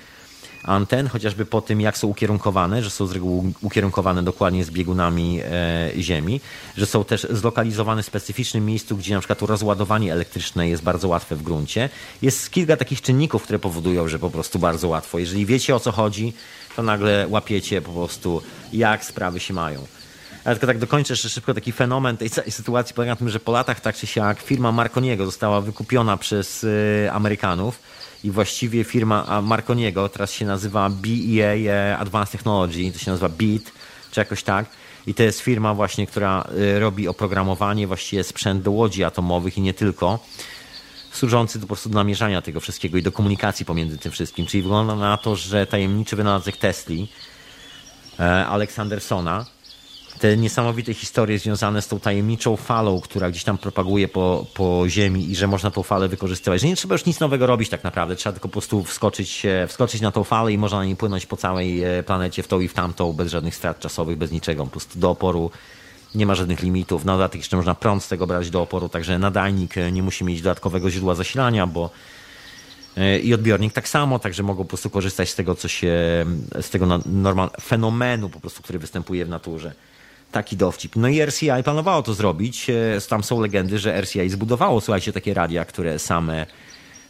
anten, chociażby po tym, jak są ukierunkowane, że są z reguły ukierunkowane dokładnie z biegunami e, Ziemi, że są też zlokalizowane w specyficznym miejscu, gdzie na przykład rozładowanie elektryczne jest bardzo łatwe w gruncie. Jest kilka takich czynników, które powodują, że po prostu bardzo łatwo. Jeżeli wiecie o co chodzi, to nagle łapiecie po prostu, jak sprawy się mają. Ale tylko tak dokończę jeszcze szybko taki fenomen tej całej sytuacji polega na tym, że po latach tak czy siak firma Marconiego została wykupiona przez y, Amerykanów i właściwie firma Marconiego teraz się nazywa BEA e, Advanced Technology, to się nazywa BEAT, czy jakoś tak. I to jest firma właśnie, która y, robi oprogramowanie, właściwie sprzęt do łodzi atomowych i nie tylko, służący po prostu do namierzania tego wszystkiego i do komunikacji pomiędzy tym wszystkim. Czyli wygląda na to, że tajemniczy wynalazek Tesli, e, Aleksandersona, te niesamowite historie związane z tą tajemniczą falą, która gdzieś tam propaguje po, po Ziemi i że można tą falę wykorzystywać. Że nie trzeba już nic nowego robić tak naprawdę, trzeba tylko po prostu wskoczyć, wskoczyć na tą falę i można na niej płynąć po całej e, planecie w tą i w tamtą, bez żadnych strat czasowych, bez niczego, po prostu do oporu nie ma żadnych limitów. Na dodatek jeszcze można prąd z tego brać do oporu, także nadajnik e, nie musi mieć dodatkowego źródła zasilania, bo e, i odbiornik tak samo, także mogą po prostu korzystać z tego, co się, z tego normal, fenomenu po prostu, który występuje w naturze taki dowcip. No i RCI planowało to zrobić. E, tam są legendy, że RCI zbudowało, słuchajcie, takie radia, które same,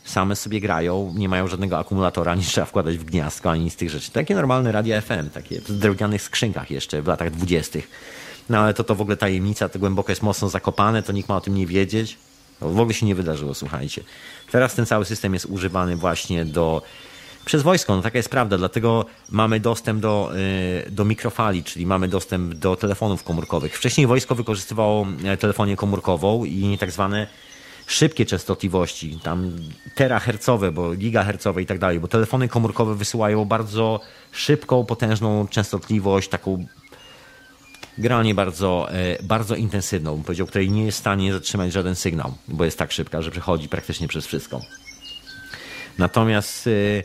same sobie grają, nie mają żadnego akumulatora, nie trzeba wkładać w gniazdko ani nic z tych rzeczy. Takie normalne radia FM, takie w drewnianych skrzynkach jeszcze w latach dwudziestych. No ale to to w ogóle tajemnica, to głęboko jest mocno zakopane, to nikt ma o tym nie wiedzieć. W ogóle się nie wydarzyło, słuchajcie. Teraz ten cały system jest używany właśnie do przez wojsko, no taka jest prawda, dlatego mamy dostęp do, y, do mikrofali, czyli mamy dostęp do telefonów komórkowych. Wcześniej wojsko wykorzystywało e, telefonię komórkową i tak zwane szybkie częstotliwości, tam terahercowe, bo gigahercowe i tak dalej, bo telefony komórkowe wysyłają bardzo szybką, potężną częstotliwość, taką granie bardzo, e, bardzo intensywną, bym powiedział, której nie jest w stanie zatrzymać żaden sygnał, bo jest tak szybka, że przechodzi praktycznie przez wszystko. Natomiast y,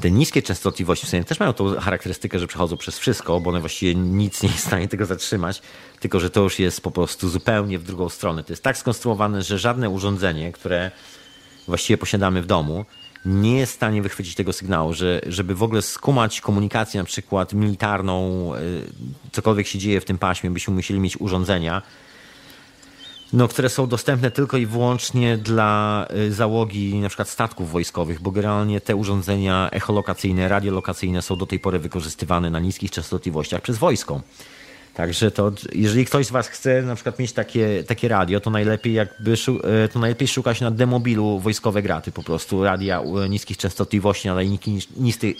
te niskie częstotliwości w sensie też mają tą charakterystykę, że przechodzą przez wszystko, bo one właściwie nic nie jest w stanie tego zatrzymać, tylko że to już jest po prostu zupełnie w drugą stronę. To jest tak skonstruowane, że żadne urządzenie, które właściwie posiadamy w domu, nie jest w stanie wychwycić tego sygnału, że, żeby w ogóle skumać komunikację na przykład militarną, y, cokolwiek się dzieje w tym paśmie, byśmy musieli mieć urządzenia, no, które są dostępne tylko i wyłącznie dla y, załogi na przykład statków wojskowych, bo generalnie te urządzenia echolokacyjne, radiolokacyjne są do tej pory wykorzystywane na niskich częstotliwościach przez wojsko. Także to, jeżeli ktoś z Was chce na przykład mieć takie, takie radio, to najlepiej jakby e, to najlepiej szukać na demobilu wojskowe graty, po prostu radia niskich częstotliwości, nadajniki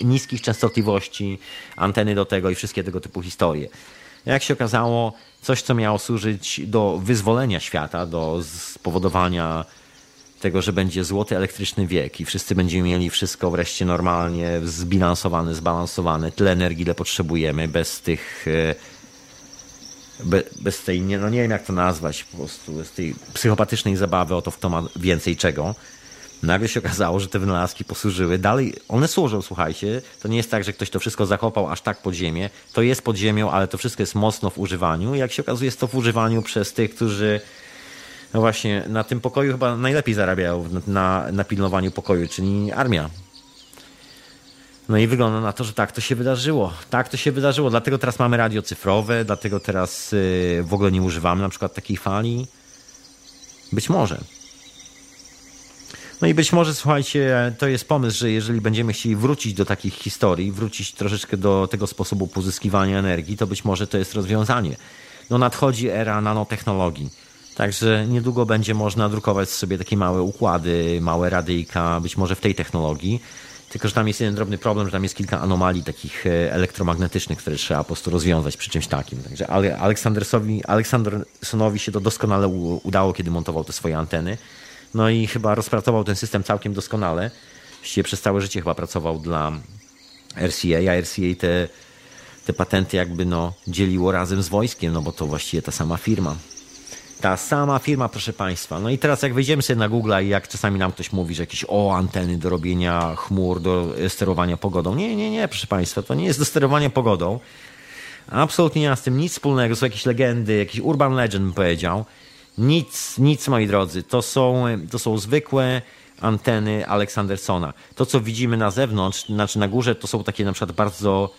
niskich częstotliwości, anteny do tego i wszystkie tego typu historie. Jak się okazało, coś, co miało służyć do wyzwolenia świata, do spowodowania tego, że będzie złoty elektryczny wiek i wszyscy będziemy mieli wszystko wreszcie normalnie zbilansowane, zbalansowane, tyle energii, ile potrzebujemy, bez tych e, bez tej, no nie wiem jak to nazwać, po prostu bez tej psychopatycznej zabawy o to, kto ma więcej czego. Nagle się okazało, że te wynalazki posłużyły. Dalej, one służą, słuchajcie. To nie jest tak, że ktoś to wszystko zakopał aż tak pod ziemię. To jest pod ziemią, ale to wszystko jest mocno w używaniu. Jak się okazuje, jest to w używaniu przez tych, którzy no właśnie na tym pokoju chyba najlepiej zarabiają na, na pilnowaniu pokoju, czyli armia. No i wygląda na to, że tak to się wydarzyło. Tak to się wydarzyło. Dlatego teraz mamy radio cyfrowe, dlatego teraz y, w ogóle nie używamy na przykład takiej fali. Być może. No i być może, słuchajcie, to jest pomysł, że jeżeli będziemy chcieli wrócić do takich historii, wrócić troszeczkę do tego sposobu pozyskiwania energii, to być może to jest rozwiązanie. No nadchodzi era nanotechnologii. Także niedługo będzie można drukować sobie takie małe układy, małe radyjka, być może w tej technologii. Tylko, że tam jest jeden drobny problem, że tam jest kilka anomalii takich e, elektromagnetycznych, które trzeba po prostu rozwiązać przy czymś takim. Także Aleksandersowi, Aleksandersonowi się to doskonale udało, kiedy montował te swoje anteny. No i chyba rozpracował ten system całkiem doskonale. Właściwie przez całe życie chyba pracował dla RCA, a RCA te, te patenty jakby no, dzieliło razem z wojskiem, no bo to właściwie ta sama firma. Ta sama firma, proszę Państwa. No i teraz jak wejdziemy sobie na Google i jak czasami nam ktoś mówi, że jakieś o anteny do robienia chmur, do sterowania pogodą. Nie, nie, nie, proszę Państwa, to nie jest do sterowania pogodą. Absolutnie nie ma z tym nic wspólnego. Są jakieś legendy, jakiś urban legend bym powiedział. Nic, nic moi drodzy. To są, to są zwykłe anteny Aleksandersona. To, co widzimy na zewnątrz, znaczy na górze, to są takie na przykład bardzo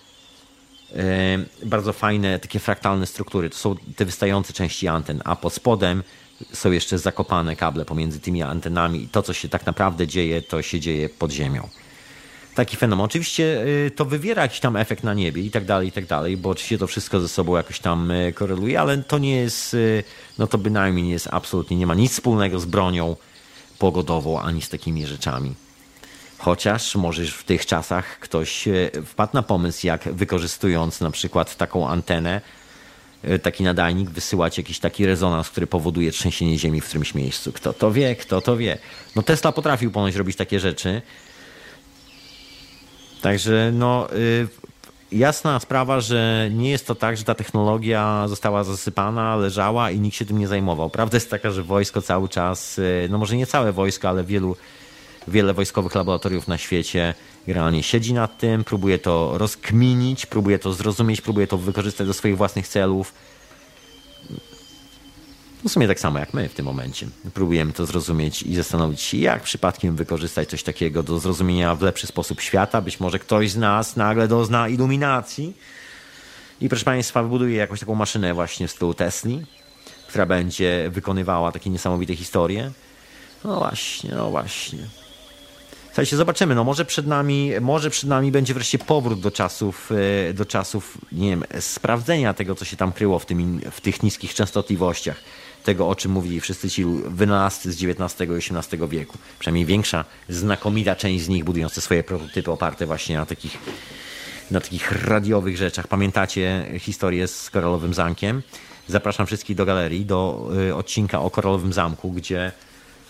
E, bardzo fajne, takie fraktalne struktury. To są te wystające części anten, a pod spodem są jeszcze zakopane kable pomiędzy tymi antenami i to, co się tak naprawdę dzieje, to się dzieje pod ziemią. Taki fenomen. Oczywiście e, to wywiera jakiś tam efekt na niebie i tak dalej, i tak dalej, bo oczywiście to wszystko ze sobą jakoś tam e, koreluje, ale to nie jest, no to bynajmniej nie jest absolutnie, nie ma nic wspólnego z bronią pogodową ani z takimi rzeczami. Chociaż może w tych czasach ktoś wpadł na pomysł, jak wykorzystując na przykład taką antenę, taki nadajnik, wysyłać jakiś taki rezonans, który powoduje trzęsienie ziemi w którymś miejscu. Kto to wie, kto to wie. No Tesla potrafił ponoć robić takie rzeczy. Także no, y, jasna sprawa, że nie jest to tak, że ta technologia została zasypana, leżała i nikt się tym nie zajmował. Prawda jest taka, że wojsko cały czas, y, no może nie całe wojsko, ale wielu wiele wojskowych laboratoriów na świecie generalnie siedzi nad tym, próbuje to rozkminić, próbuje to zrozumieć, próbuje to wykorzystać do swoich własnych celów. W sumie tak samo jak my w tym momencie. Próbujemy to zrozumieć i zastanowić się, jak przypadkiem wykorzystać coś takiego do zrozumienia w lepszy sposób świata. Być może ktoś z nas nagle dozna iluminacji i proszę Państwa, wybuduje jakąś taką maszynę właśnie z stylu Tesli, która będzie wykonywała takie niesamowite historie. No właśnie, no właśnie. Słuchajcie, zobaczymy. No może przed nami, może przed nami będzie wreszcie powrót do czasów, e, do czasów, nie wiem, sprawdzenia tego, co się tam kryło w, tym, w tych niskich częstotliwościach. Tego, o czym mówili wszyscy ci wynalazcy z XIX i XVIII wieku. Przynajmniej większa, znakomita część z nich budujące swoje prototypy oparte właśnie na takich, na takich radiowych rzeczach. Pamiętacie historię z Koralowym Zamkiem? Zapraszam wszystkich do galerii, do y, odcinka o Koralowym Zamku, gdzie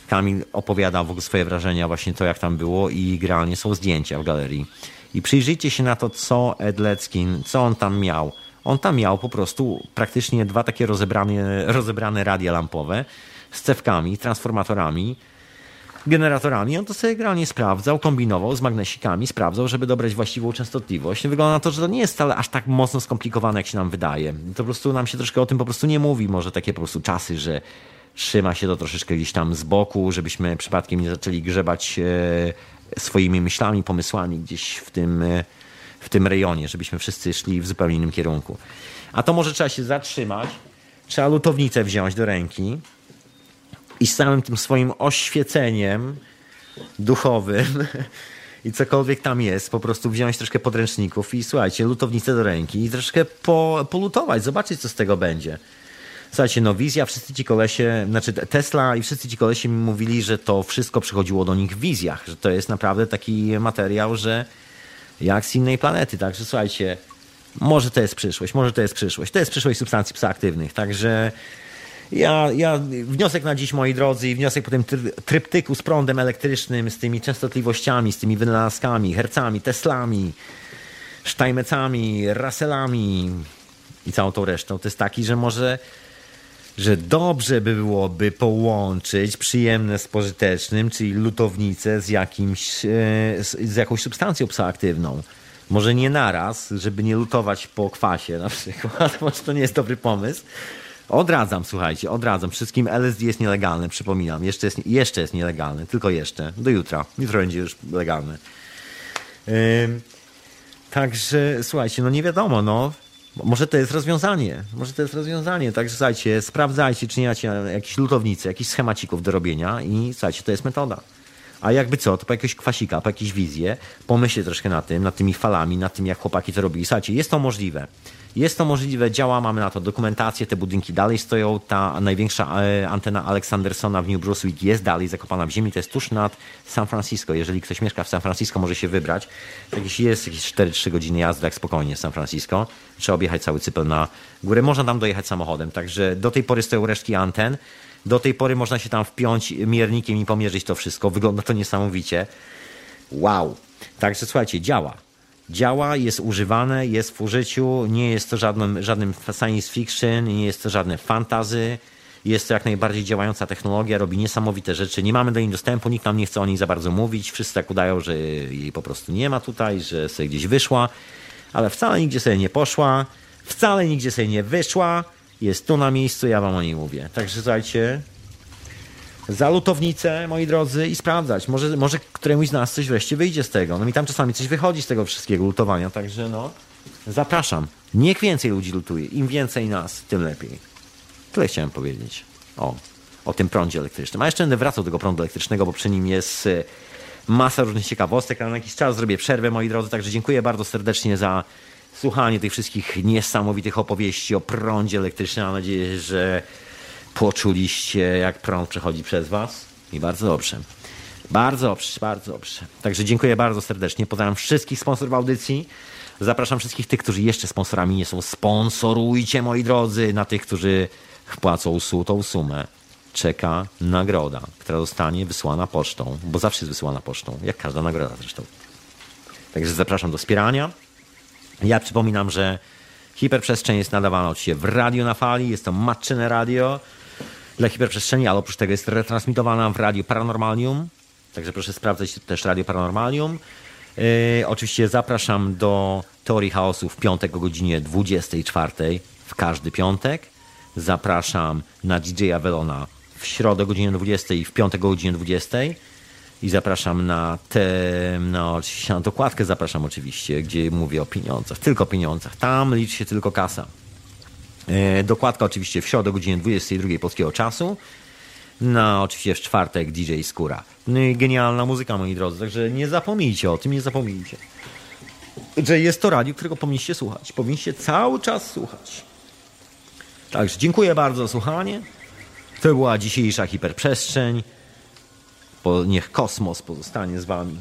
Kamil opowiada w ogóle swoje wrażenia, właśnie to, jak tam było i generalnie są zdjęcia w galerii. I przyjrzyjcie się na to, co Ed Leckin, co on tam miał. On tam miał po prostu praktycznie dwa takie rozebrane, rozebrane radia lampowe z cewkami, transformatorami. generatorami, on to sobie generalnie sprawdzał, kombinował z magnesikami, sprawdzał, żeby dobrać właściwą częstotliwość. Wygląda na to, że to nie jest wcale aż tak mocno skomplikowane, jak się nam wydaje. To po prostu nam się troszkę o tym po prostu nie mówi. Może takie po prostu czasy, że trzyma się to troszeczkę gdzieś tam z boku, żebyśmy przypadkiem nie zaczęli grzebać e, swoimi myślami, pomysłami gdzieś w tym, e, w tym rejonie, żebyśmy wszyscy szli w zupełnie innym kierunku. A to może trzeba się zatrzymać, trzeba lutownicę wziąć do ręki i z całym tym swoim oświeceniem duchowym i cokolwiek tam jest, po prostu wziąć troszkę podręczników i słuchajcie, lutownicę do ręki i troszkę po, polutować, zobaczyć, co z tego będzie. Słuchajcie, no wizja, wszyscy ci kolesie, znaczy Tesla i wszyscy ci kolesie mi mówili, że to wszystko przychodziło do nich w wizjach, że to jest naprawdę taki materiał, że jak z innej planety, także słuchajcie, może to jest przyszłość, może to jest przyszłość. To jest przyszłość substancji psychoaktywnych, także ja, ja wniosek na dziś, moi drodzy, i wniosek po tym tryptyku z prądem elektrycznym, z tymi częstotliwościami, z tymi wynalazkami, hercami, teslami, Steinmetzami, Russellami i całą tą resztą, to jest taki, że może że dobrze by byłoby połączyć przyjemne z pożytecznym, czyli lutownicę z, jakimś, e, z, jakąś substancją psychoaktywną. Może nie naraz, żeby nie lutować po kwasie na przykład, może to nie jest dobry pomysł. Odradzam, słuchajcie, odradzam. Wszystkim LSD jest nielegalne, przypominam. Jeszcze jest, jeszcze jest nielegalne, tylko jeszcze. Do jutra. Jutro będzie już legalne. Yy, także, słuchajcie, no nie wiadomo, no. Może to jest rozwiązanie. Może to jest rozwiązanie. Także słuchajcie, sprawdzajcie, czy nie macie jakichś lutownicy, jakichś schemacików do robienia i słuchajcie, to jest metoda. A jakby co, to po jakiegoś kwasika, po jakieś wizje, pomyślcie troszkę na tym, nad tymi falami, nad tym, jak chłopaki to robili. Słuchajcie, jest to możliwe. Jest to możliwe, działa, mamy na to dokumentację, te budynki dalej stoją. Ta największa e, antena Aleksandersona w New Brunswick jest dalej zakopana w ziemi, to jest tuż nad San Francisco. Jeżeli ktoś mieszka w San Francisco, może się wybrać. Jakieś jest jakieś 4-3 godziny jazdy, jak spokojnie San Francisco. Trzeba objechać cały cypel na górę. Można tam dojechać samochodem, także do tej pory stoją resztki anten. Do tej pory można się tam wpiąć miernikiem i pomierzyć to wszystko. Wygląda to niesamowicie. Wow. Także słuchajcie, działa działa, jest używane, jest w użyciu, nie jest to żadnym, żadnym science fiction, nie jest to żadne fantazy, jest to jak najbardziej działająca technologia, robi niesamowite rzeczy, nie mamy do niej dostępu, nikt nam nie chce o niej za bardzo mówić, wszyscy tak udają, że jej po prostu nie ma tutaj, że sobie gdzieś wyszła, ale wcale nigdzie sobie nie poszła, wcale nigdzie sobie nie wyszła, jest tu na miejscu, ja wam o niej mówię. Także słuchajcie, za lutownicę, moi drodzy, i sprawdzać. Może, może któremuś z nas coś wreszcie wyjdzie z tego. No mi tam czasami coś wychodzi z tego wszystkiego lutowania, także no, zapraszam. Niech więcej ludzi lutuje. Im więcej nas, tym lepiej. Tyle chciałem powiedzieć. O, o tym prądzie elektrycznym. A jeszcze będę wracał do tego prądu elektrycznego, bo przy nim jest e, masa różnych ciekawostek, ale na jakiś czas zrobię przerwę, moi drodzy, także dziękuję bardzo serdecznie za słuchanie tych wszystkich niesamowitych opowieści o prądzie elektrycznym. Mam nadzieję, że poczuliście, jak prąd przechodzi przez Was i bardzo dobrze. Bardzo dobrze, bardzo dobrze. Także dziękuję bardzo serdecznie. Pozdrawiam wszystkich sponsorów audycji. Zapraszam wszystkich tych, którzy jeszcze sponsorami nie są. Sponsorujcie, moi drodzy, na tych, którzy wpłacą tą sumę. Czeka nagroda, która zostanie wysłana pocztą, bo zawsze jest wysłana pocztą, jak każda nagroda zresztą. Także zapraszam do wspierania. Ja przypominam, że hiperprzestrzeń jest nadawana oczywiście w radio na fali, jest to matczyne radio dla hiperprzestrzeni, ale oprócz tego jest retransmitowana w Radio Paranormalium. Także proszę sprawdzać też Radio Paranormalium. Yy, oczywiście zapraszam do Teorii Chaosu w piątek o godzinie 24 w każdy piątek. Zapraszam na DJ Avelona w środę o godzinie 20 i w piątek o godzinie 20. I zapraszam na tę, no oczywiście na dokładkę zapraszam oczywiście, gdzie mówię o pieniądzach, tylko o pieniądzach. Tam liczy się tylko kasa. E, dokładka oczywiście w środę o godzinie 22 polskiego czasu. No, oczywiście w czwartek DJ Skóra. No i genialna muzyka, moi drodzy, także nie zapomnijcie o tym, nie zapomnijcie. Że jest to radio, którego powinniście słuchać. Powinniście cały czas słuchać. Także dziękuję bardzo za słuchanie. To była dzisiejsza hiperprzestrzeń. Niech kosmos pozostanie z wami.